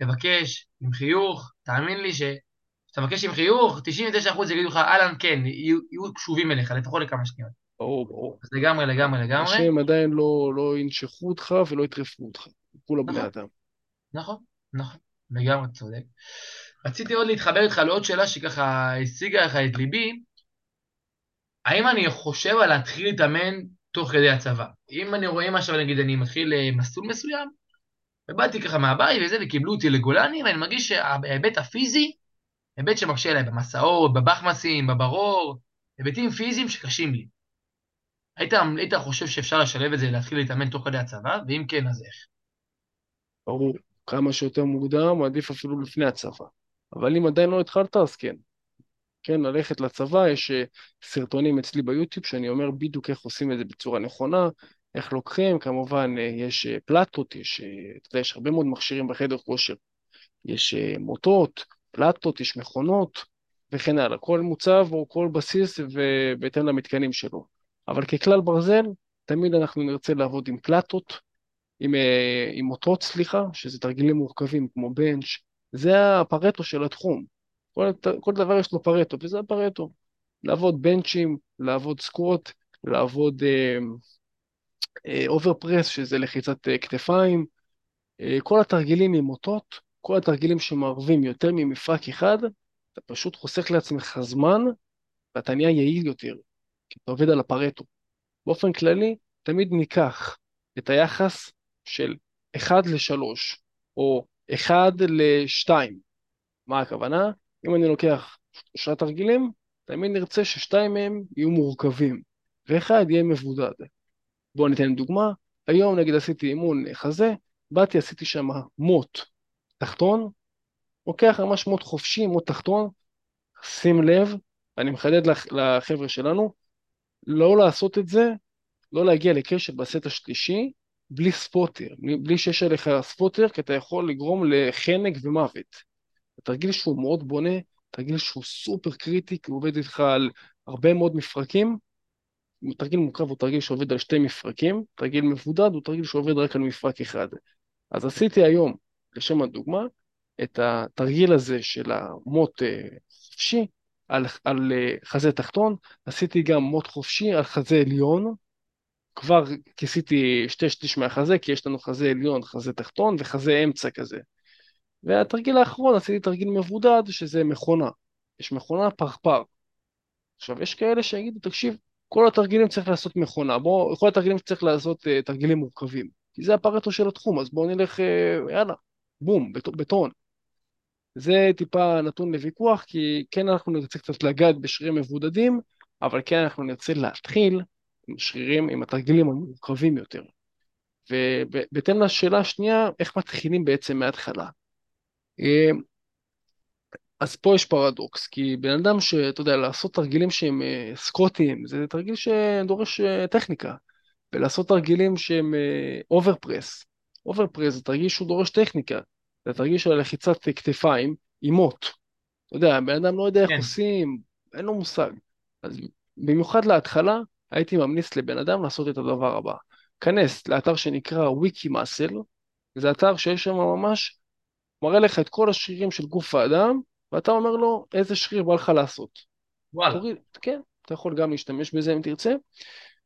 לבקש עם חיוך, תאמין לי שכשאתה מבקש עם חיוך, 99% יגידו לך, אהלן, כן, יהיו, יהיו קשובים אליך, לפחות לכמה שניות. ברור, ברור. אז לגמרי, לגמרי, לגמרי. אנשים עדיין לא, לא ינשכו אותך ולא יטרפו אותך. כולם בני נכון. אדם. נכון, נכון, לגמרי צודק. רציתי עוד להתחבר איתך לעוד שאלה שככה השיגה לך את ליבי. האם אני חושב על להתחיל להתאמן תוך כדי הצבא? אם אני רואה עכשיו, נגיד, אני מתחיל אה, מסלול מסוים, ובאתי ככה מהבית וזה, וקיבלו אותי לגולני, ואני מרגיש שההיבט הפיזי, היבט שמקשה עליי במסעות, בבחמסים, בברור, היבטים פיזיים שקשים לי. היית, היית חושב שאפשר לשלב את זה, להתחיל להתאמן תוך כדי הצבא, ואם כן, אז איך? ברור, כמה שיותר מוקדם, עדיף אפילו לפני הצבא. אבל אם עדיין לא התחלת, אז כן. כן, ללכת לצבא, יש אה, סרטונים אצלי ביוטיוב שאני אומר בדיוק איך עושים את זה בצורה נכונה, איך לוקחים, כמובן אה, יש אה, פלטות, יש, אתה יודע, יש הרבה מאוד מכשירים בחדר כושר. יש מוטות, פלטות, יש מכונות וכן הלאה. כל מוצב או כל בסיס ובהתאם למתקנים שלו. אבל ככלל ברזל, תמיד אנחנו נרצה לעבוד עם פלטות, עם, עם מוטות, סליחה, שזה תרגילים מורכבים כמו בנץ', זה הפרטו של התחום. כל, כל דבר יש לו פרטו, וזה הפרטו. לעבוד bench ים, לעבוד squat, לעבוד overhead press, אה, אה, שזה לחיצת אה, כתפיים, אה, כל התרגילים עם מוטות, כל התרגילים שמערבים יותר ממפרק אחד, אתה פשוט חוסך לעצמך זמן, ואתה נהיה יעיל יותר, כי אתה עובד על הפרטו. באופן כללי, תמיד ניקח את היחס של 1 ל-3, או אחד לשתיים. מה הכוונה? אם אני לוקח שלושה תרגילים, תמיד נרצה ששתיים מהם יהיו מורכבים, ואחד יהיה מבודד. בואו ניתן דוגמה, היום נגיד עשיתי אימון חזה, באתי עשיתי שם מוט תחתון, לוקח ממש מוט חופשי, מוט תחתון, שים לב, אני מחדד לחבר'ה שלנו, לא לעשות את זה, לא להגיע לקשר בסט השלישי, בלי ספוטר, בלי שיש עליך ספוטר, כי אתה יכול לגרום לחנק ומוות. התרגיל שהוא מאוד בונה, תרגיל שהוא סופר קריטי, כי הוא עובד איתך על הרבה מאוד מפרקים. תרגיל מורכב הוא תרגיל שעובד על שתי מפרקים, תרגיל מבודד הוא תרגיל שעובד רק על מפרק אחד. אז עשיתי היום, לשם הדוגמה, את התרגיל הזה של המוט אה, חופשי על, על אה, חזה תחתון, עשיתי גם מוט חופשי על חזה עליון, כבר כיסיתי שתי שליש מהחזה, כי יש לנו חזה עליון, חזה תחתון וחזה אמצע כזה. והתרגיל האחרון עשיתי תרגיל מבודד, שזה מכונה. יש מכונה פרפר. עכשיו, יש כאלה שיגידו, תקשיב, כל התרגילים צריך לעשות מכונה. בוא, כל התרגילים צריך לעשות uh, תרגילים מורכבים. כי זה הפרטו של התחום, אז בואו נלך, uh, יאללה, בום, בט, בטון. זה טיפה נתון לוויכוח, כי כן אנחנו נרצה קצת לגעת בשרירים מבודדים, אבל כן אנחנו נרצה להתחיל עם שרירים, עם התרגילים המורכבים יותר. ובהתאם לשאלה השנייה, איך מתחילים בעצם מההתחלה? אה, אז פה יש פרדוקס, כי בן אדם שאתה יודע, לעשות תרגילים שהם אה, squat ים, זה תרגיל שדורש אה, טכניקה, ולעשות תרגילים שהם overhead press, overhead press זה תרגיל שהוא דורש טכניקה, זה תרגיל של לחיצת כתפיים עם מוט. אתה יודע, בן אדם לא יודע איך כן. עושים, אין לו מושג. אז במיוחד להתחלה, הייתי ממליץ לבן אדם לעשות את הדבר הבא. כנס לאתר שנקרא וויקי מאסל, זה אתר שיש שם ממש, מראה לך את כל השרירים של גוף האדם, ואתה אומר לו איזה שריר בא לך לעשות. וואלה. תוריד, כן, אתה יכול גם להשתמש בזה אם תרצה.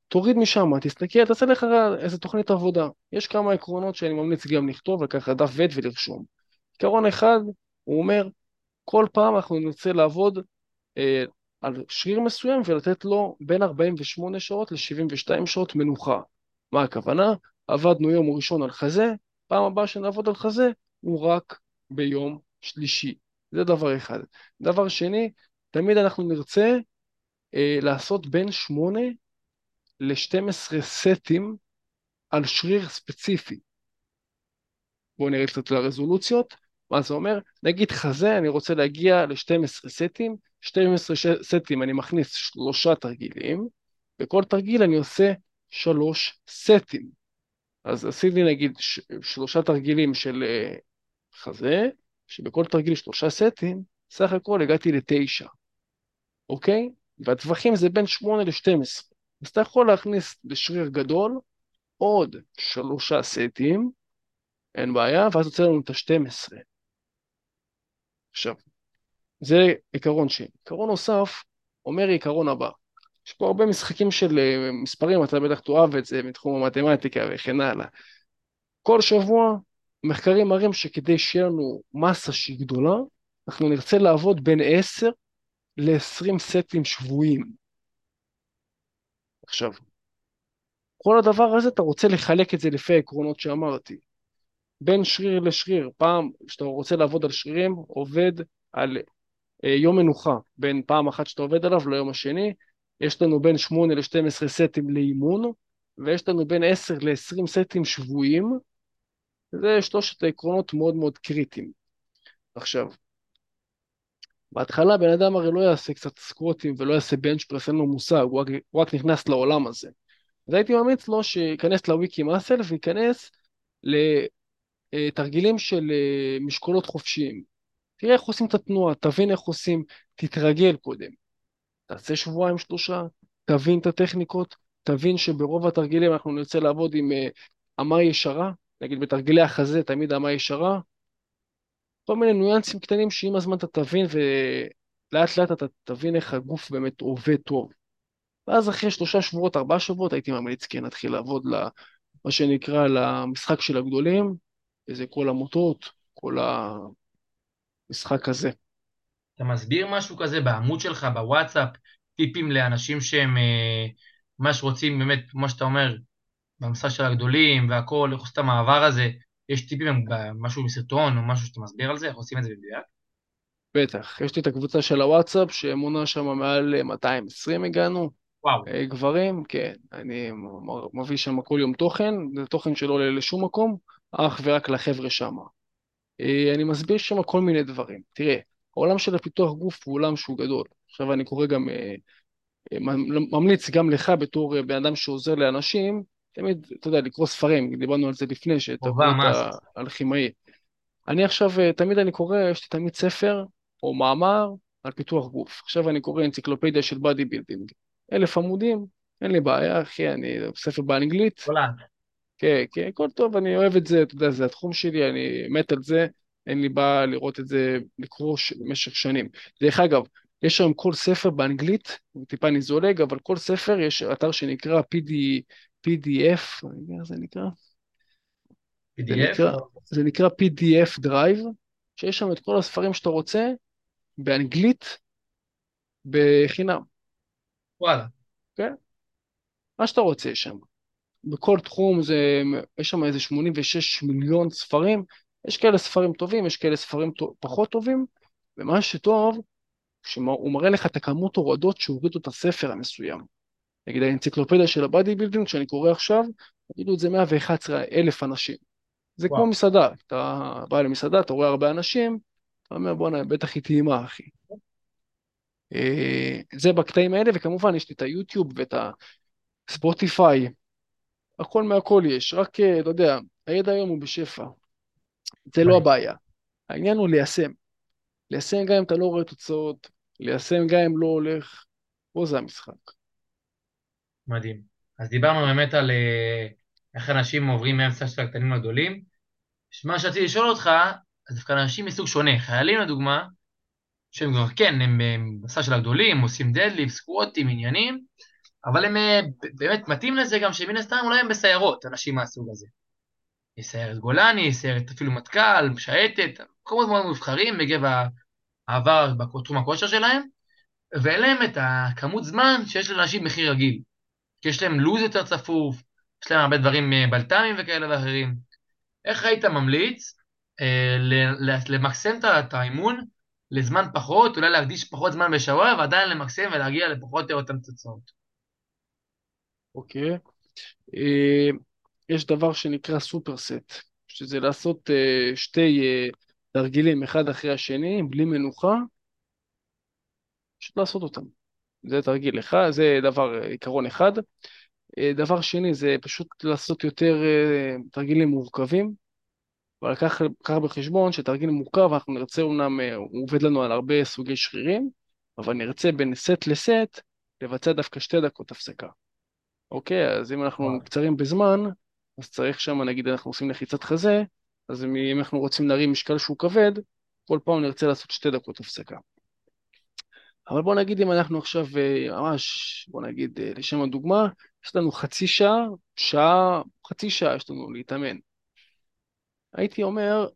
תוריד משם, תסתכל, תעשה לך איזה תוכנית עבודה. יש כמה עקרונות שאני ממליץ גם לכתוב, לקחת דף ועט ולרשום. עיקרון אחד, הוא אומר, כל פעם אנחנו נרצה לעבוד אה, על שריר מסוים ולתת לו בין 48 שעות ל-72 שעות מנוחה. מה הכוונה? עבדנו יום ראשון על חזה, פעם הבאה שנעבוד על חזה הוא רק ביום שלישי. זה דבר אחד. דבר שני, תמיד אנחנו נרצה אה, לעשות בין 8 ל-12 סטים על שריר ספציפי. בואו נראה קצת לרזולוציות. מה זה אומר? נגיד חזה, אני רוצה להגיע ל-12 סטים, 12 סטים אני מכניס שלושה תרגילים, בכל תרגיל אני עושה שלוש סטים. אז עשיתי נגיד ש- שלושה תרגילים של uh, חזה, שבכל תרגיל שלושה סטים, סך הכל הגעתי לתשע, אוקיי? והטווחים זה בין 8 ל-12. אז אתה יכול להכניס לשריר גדול עוד שלושה סטים, אין בעיה, ואז יוצא לנו את ה-12. עכשיו, זה עיקרון שני. עיקרון נוסף אומר עיקרון הבא. יש פה הרבה משחקים של אה, מספרים, אתה בטח תאהב את זה מתחום המתמטיקה וכן הלאה. כל שבוע מחקרים מראים שכדי שיהיה לנו מסה שהיא גדולה, אנחנו נרצה לעבוד בין 10 ל-20 סטים שבויים. עכשיו, כל הדבר הזה אתה רוצה לחלק את זה לפי העקרונות שאמרתי. בין שריר לשריר, פעם כשאתה רוצה לעבוד על שרירים, עובד על אה, יום מנוחה, בין פעם אחת שאתה עובד עליו ליום השני, יש לנו בין 8 ל-12 סטים לאימון, ויש לנו בין 10 ל-20 סטים שבויים, זה שלושת העקרונות מאוד מאוד קריטיים. עכשיו, בהתחלה בן אדם הרי לא יעשה קצת סקווטים ולא יעשה בנץ' פרס, אין לו מושג, הוא רק, הוא רק נכנס לעולם הזה. אז הייתי ממליץ לו שייכנס לוויקי מאסל וייכנס לתרגילים של אה, משקולות חופשיים. תראה איך עושים את התנועה, תבין איך עושים, תתרגל קודם. תעשה שבועיים שלושה, תבין את הטכניקות, תבין שברוב התרגילים אנחנו נרצה לעבוד עם אה, אמה ישרה, נגיד בתרגילי החזה תמיד אמה ישרה, כל מיני ניואנסים קטנים שעם הזמן אתה תבין ולאט לאט אתה תבין איך הגוף באמת עובד טוב. ואז אחרי שלושה שבועות, ארבעה שבועות, הייתי ממליץ כן להתחיל לעבוד למה שנקרא למשחק של הגדולים, איזה כל המוטות, כל המשחק הזה. אתה מסביר משהו כזה בעמוד שלך, בוואטסאפ, טיפים לאנשים שהם אה, ממש רוצים באמת, כמו שאתה אומר, במשחק של הגדולים והכל, איך עושים את המעבר הזה, יש טיפים, משהו מסרטון או משהו שאתה מסביר על זה, איך עושים את זה במדויק? בטח, יש לי את הקבוצה של הוואטסאפ שמונה שם מעל 220 הגענו. וואו. אה, גברים, כן, אני מביא שם כל יום תוכן, זה תוכן שלא עולה לשום מקום, אך ורק לחבר'ה שם. אה, אני מסביר שם כל מיני דברים. תראה, העולם של הפיתוח גוף הוא עולם שהוא גדול. עכשיו אני קורא גם, אה, ממליץ גם לך בתור בן אדם שעוזר לאנשים, תמיד, אתה יודע, לקרוא ספרים, דיברנו על זה לפני, שאתה קורא את האלכימאי. אני עכשיו, תמיד אני קורא, יש לי תמיד ספר או מאמר על פיתוח גוף. עכשיו אני קורא אנציקלופדיה של bodybuilding. אלף עמודים, אין לי בעיה, אחי, אחי, ספר באנגלית. כן, כן, הכל טוב, אני אוהב את זה, אתה יודע, זה התחום שלי, אני מת על זה, אין לי בעיה לראות את זה, לקרוא במשך שנים. דרך אגב, יש היום כל ספר באנגלית, טיפה אני זולג, אבל כל ספר יש אתר שנקרא PD, PDF, איך זה נקרא? PDF? זה נקרא, זה נקרא PDF Drive, שיש שם את כל הספרים שאתה רוצה, באנגלית, בחינם. וואלה. כן? מה שאתה רוצה יש שם. בכל תחום זה, יש שם איזה 86 מיליון ספרים, יש כאלה ספרים טובים, יש כאלה ספרים פחות טובים, ומה שטוב, שהוא מראה לך את הכמות הורדות שהורידו את הספר המסוים. נגיד האנציקלופדיה של ה bodybuilding, שאני קורא עכשיו, הורידו את זה 111 אלף אנשים. זה וואו. כמו מסעדה, אתה בא למסעדה, אתה רואה הרבה אנשים, אתה אומר בואנה, בטח היא טעימה, אחי. אה, זה בקטעים האלה, וכמובן יש לי את היוטיוב ואת הספוטיפיי, הכל מהכל יש, רק, אה, אתה יודע, הידע היום הוא בשפע. זה לא הבעיה. העניין הוא ליישם. ליישם גם אם אתה לא רואה תוצאות, ליישם גם אם לא הולך, פה זה המשחק. מדהים. אז דיברנו באמת על אה, איך אנשים עוברים מאמצע של הקטנים לגדולים. מה שרציתי לשאול אותך, אז דווקא אנשים מסוג שונה, חיילים לדוגמה, שהם כבר, כן, הם במסע של הגדולים, עושים דדליפ, סקווטים, עניינים, אבל הם אה, באמת מתאים לזה גם שמן הסתם אולי הם בסיירות, אנשים מהסוג הזה. יש סיירת גולני, סיירת אפילו מטכ"ל, שייטת, מקומות מאוד מבחרים בגב העבר בתחום הכושר שלהם, ואין להם את הכמות זמן שיש לאנשים מחיר רגיל. כי יש להם לו"ז יותר צפוף, יש להם הרבה דברים אה, בלת"מים וכאלה ואחרים. איך היית ממליץ אה, למקסם את האימון לזמן פחות, אולי להקדיש פחות זמן בשבוע, ועדיין למקסם ולהגיע לפחות או אותן תוצאות? אוקיי. אה, יש דבר שנקרא סופרסט, שזה לעשות אה, שתי אה, תרגילים אחד אחרי השני, בלי מנוחה, פשוט לעשות אותם. זה תרגיל אחד, זה דבר, עיקרון אחד. דבר שני זה פשוט לעשות יותר תרגילים מורכבים, אבל קח, קח בחשבון שתרגיל מורכב, אנחנו נרצה אומנם, הוא עובד לנו על הרבה סוגי שרירים, אבל נרצה בין סט לסט לבצע דווקא שתי דקות הפסקה. אוקיי, אז אם אנחנו קצרים בזמן, אז צריך שם, נגיד אנחנו עושים לחיצת חזה, אז אם אנחנו רוצים להרים משקל שהוא כבד, כל פעם נרצה לעשות שתי דקות הפסקה. אבל בוא נגיד אם אנחנו עכשיו אה, ממש, בוא נגיד אה, לשם הדוגמה, יש לנו חצי שעה, שעה, חצי שעה יש לנו להתאמן. הייתי אומר,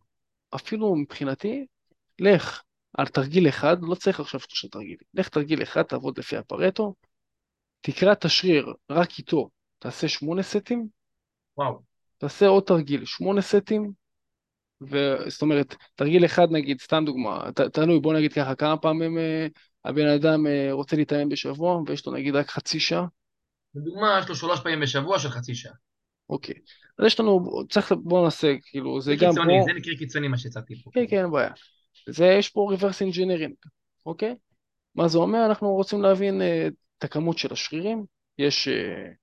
אפילו מבחינתי, לך על תרגיל אחד, לא צריך עכשיו שלושה תרגילים, לך תרגיל אחד, תעבוד לפי הפרטו, תקרא את השריר רק איתו, תעשה שמונה סטים, וואו. תעשה עוד תרגיל, שמונה סטים, זאת אומרת, תרגיל אחד נגיד, סתם דוגמה, ת, תלוי, בוא נגיד ככה, כמה פעמים אה, הבן אדם אה, רוצה להתאמן בשבוע, ויש לו נגיד רק חצי שעה? לדוגמה, יש לו שלוש פעמים בשבוע של חצי שעה. אוקיי. אז יש לנו, צריך, בוא נעשה, כאילו, זה, גם קיצוני, פה... זה מקרה קיצוני מה שהצעתי פה. כן, כן, אין בעיה. זה, יש פה reverse engineering, אוקיי? מה זה אומר? אנחנו רוצים להבין uh, את הכמות של השרירים, יש, uh,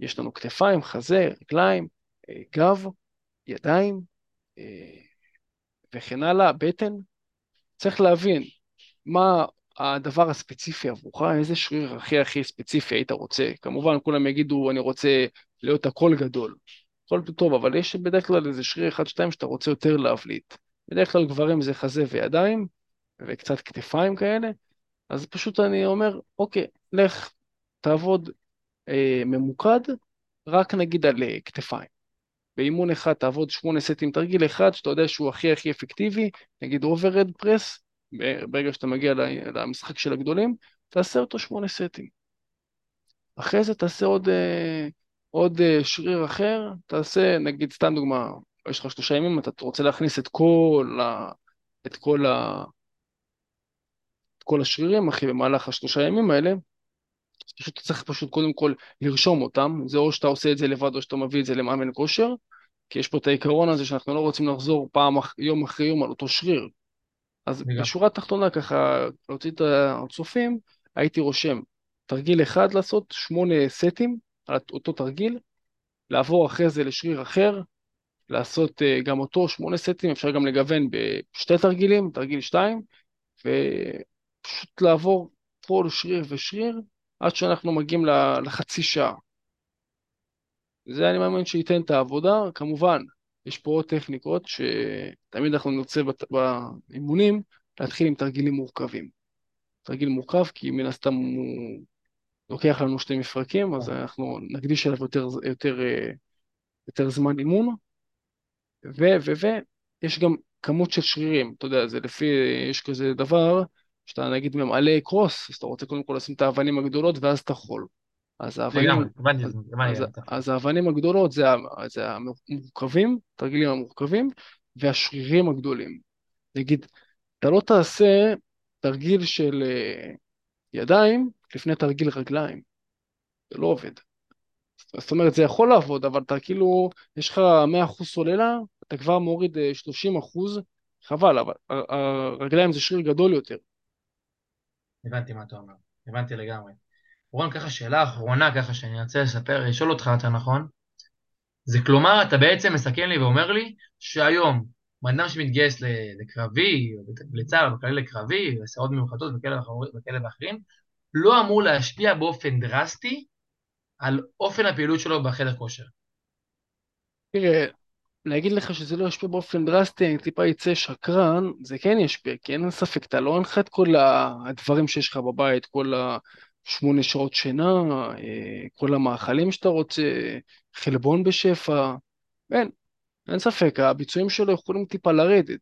יש לנו כתפיים, חזה, רגליים, uh, גב, ידיים, uh, וכן הלאה, בטן. צריך להבין מה הדבר הספציפי עבורך, איזה שריר הכי הכי ספציפי היית רוצה. כמובן, כולם יגידו, אני רוצה להיות הכל גדול. הכל טוב, אבל יש בדרך כלל איזה שריר אחד, שתיים, שאתה רוצה יותר להבליט. בדרך כלל גברים זה חזה וידיים, וקצת כתפיים כאלה, אז פשוט אני אומר, אוקיי, לך, תעבוד אה, ממוקד, רק נגיד על אה, כתפיים. באימון אחד תעבוד שמונה סטים תרגיל אחד, שאתה יודע שהוא הכי הכי אפקטיבי, נגיד overhead press, ברגע שאתה מגיע למשחק של הגדולים, תעשה אותו שמונה סטים. אחרי זה תעשה עוד, אה, עוד אה, שריר אחר, תעשה, נגיד, סתם דוגמה, יש לך שלושה ימים, אתה רוצה להכניס את כל, ה, את כל, ה, את כל השרירים, אחי, במהלך השלושה ימים האלה, פשוט צריך פשוט קודם כל לרשום אותם, זה או שאתה עושה את זה לבד או שאתה מביא את זה למאמן כושר, כי יש פה את העיקרון הזה שאנחנו לא רוצים לחזור פעם, יום אחרי יום על אותו שריר. אז בגלל. בשורה התחתונה ככה, להוציא את הצופים, הייתי רושם תרגיל אחד לעשות, שמונה סטים על אותו תרגיל, לעבור אחרי זה לשריר אחר, לעשות uh, גם אותו שמונה סטים, אפשר גם לגוון בשתי תרגילים, תרגיל שתיים, פשוט לעבור כל שריר ושריר עד שאנחנו מגיעים לחצי שעה. זה אני מאמין שייתן את העבודה. כמובן, יש פה עוד טכניקות שתמיד אנחנו נרצה באימונים להתחיל עם תרגילים מורכבים. תרגיל מורכב כי מן הסתם הוא לוקח לנו שתי מפרקים, אז אנחנו נקדיש אליו יותר, יותר, אה, יותר זמן אימון. ו, ו, ו, יש גם כמות של שרירים, אתה יודע, זה לפי, יש כזה דבר, שאתה נגיד ממלא קרוס, אז אתה רוצה קודם כל לשים את האבנים הגדולות ואז את החול. אז האבנים, אז. אז, אז האבנים הגדולות זה, זה המורכבים, תרגילים המורכבים, והשרירים הגדולים. נגיד, אתה לא תעשה תרגיל של אה, ידיים לפני תרגיל רגליים, זה לא עובד. זאת אומרת, זה יכול לעבוד, אבל אתה כאילו, יש לך 100% סוללה, אתה כבר מוריד אה, 30%, חבל, אבל הרגליים זה שריר גדול יותר. הבנתי מה אתה אומר, הבנתי לגמרי. רון, ככה שאלה אחרונה ככה שאני רוצה לספר, לשאול אותך יותר נכון, זה כלומר, אתה בעצם מסכם לי ואומר לי שהיום, בן אדם שמתגייס לקרבי, לצה"ל, בכלל לקרבי, לסעות מיוחדות וכאלה ואחר- וכאלה ואחרים, לא אמור להשפיע באופן דרסטי על אופן הפעילות שלו בחדר כושר. תראה, להגיד לך שזה לא ישפיע באופן דרסטי, אני טיפה אצא שקרן, זה כן ישפיע, כי אין ספק, אתה לא אין לך את כל הדברים שיש לך בבית, כל השמונה שעות שינה, אה, כל המאכלים שאתה רוצה, חלבון בשפע, אין, אין ספק, הביצועים שלו יכולים טיפה לרדת.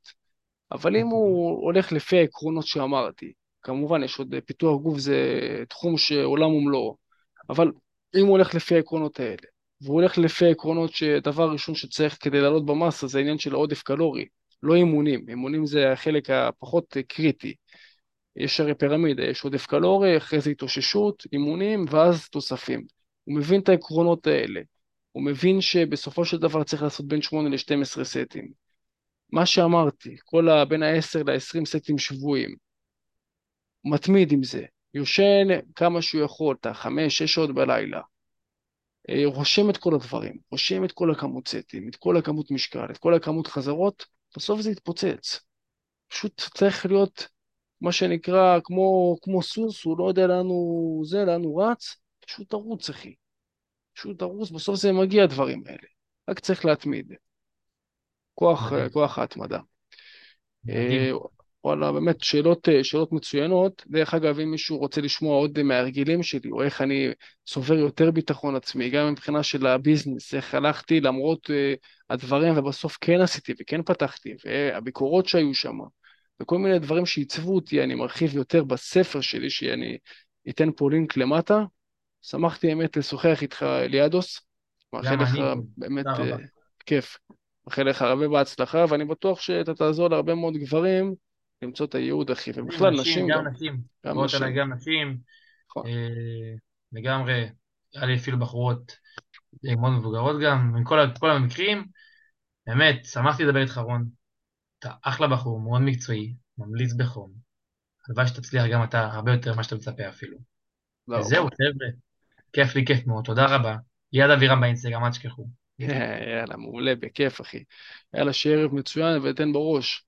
אבל אם הוא הולך לפי העקרונות שאמרתי, כמובן יש עוד פיתוח גוף זה תחום שעולם ומלואו, אבל אם הוא הולך לפי העקרונות האלה, והוא הולך לפי העקרונות שדבר ראשון שצריך כדי לעלות במסה זה העניין של העודף קלורי, לא אימונים, אימונים זה החלק הפחות קריטי. יש הרי פירמידה, יש עודף קלורי, אחרי זה התאוששות, אימונים ואז תוספים. הוא מבין את העקרונות האלה, הוא מבין שבסופו של דבר צריך לעשות בין 8 ל-12 סטים. מה שאמרתי, כל ה... בין ה-10 ל-20 סטים שבועיים, מתמיד עם זה, יושן כמה שהוא יכול, את החמש, שש שעות בלילה, אה, רושם את כל הדברים, רושם את כל הכמות סטים, את כל הכמות משקל, את כל הכמות חזרות, בסוף זה יתפוצץ. פשוט צריך להיות, מה שנקרא, כמו, כמו סוס, הוא לא יודע לאן הוא זה, לאן הוא רץ, פשוט תרוץ, אחי. פשוט תרוץ, בסוף זה מגיע הדברים האלה. רק צריך להתמיד. כוח, כוח ההתמדה. אה, וואלה, באמת שאלות, אה, שאלות מצוינות. דרך אגב, אם מישהו רוצה לשמוע עוד מההרגלים שלי, או איך אני צובר יותר ביטחון עצמי, גם מבחינה של הביזנס, איך הלכתי למרות uh, הדברים, ובסוף כן עשיתי וכן פתחתי, והביקורות שהיו שם, וכל מיני דברים שעיצבו אותי, אני מרחיב יותר בספר שלי, שאני אתן פה לינק למטה. שמחתי באמת לשוחח איתך, אליאדוס. מאחל לך באמת רבה. כיף. מאחל לך הרבה בהצלחה, ואני בטוח שאתה תעזור להרבה מאוד גברים למצוא את הייעוד, אחי, ובכלל נשים, גם, נשים, גם נשים. גם נשים, נכון. אה, לגמרי, היה לי אפילו בחורות אה, מאוד מבוגרות גם, ה- כל המקרים, באמת, שמחתי לדבר איתך רון, אתה אחלה בחור, מאוד מקצועי, ממליץ בחום, הלוואי שתצליח גם אתה הרבה יותר ממה שאתה מצפה אפילו. רבה. וזהו, חבר'ה, כיף לי, כיף מאוד, תודה רבה. ליעד אבירם באינסטגרם, אל תשכחו. יאללה, מעולה, בכיף, אחי. יאללה, שיהיה ערב מצוין ותן בראש.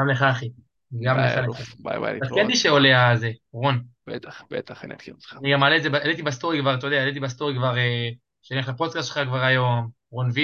גם לך, אחי. גם לך. ביי ביי, תעדכן להתראות. אותי שעולה הזה, רון. בטח, בטח, אני אעדכן אותך. אני גם מעלה את זה, העליתי בסטורי כבר, אתה יודע, העליתי בסטורי כבר, אה, שאני הולך לפודקאסט שלך כבר היום, רון וין.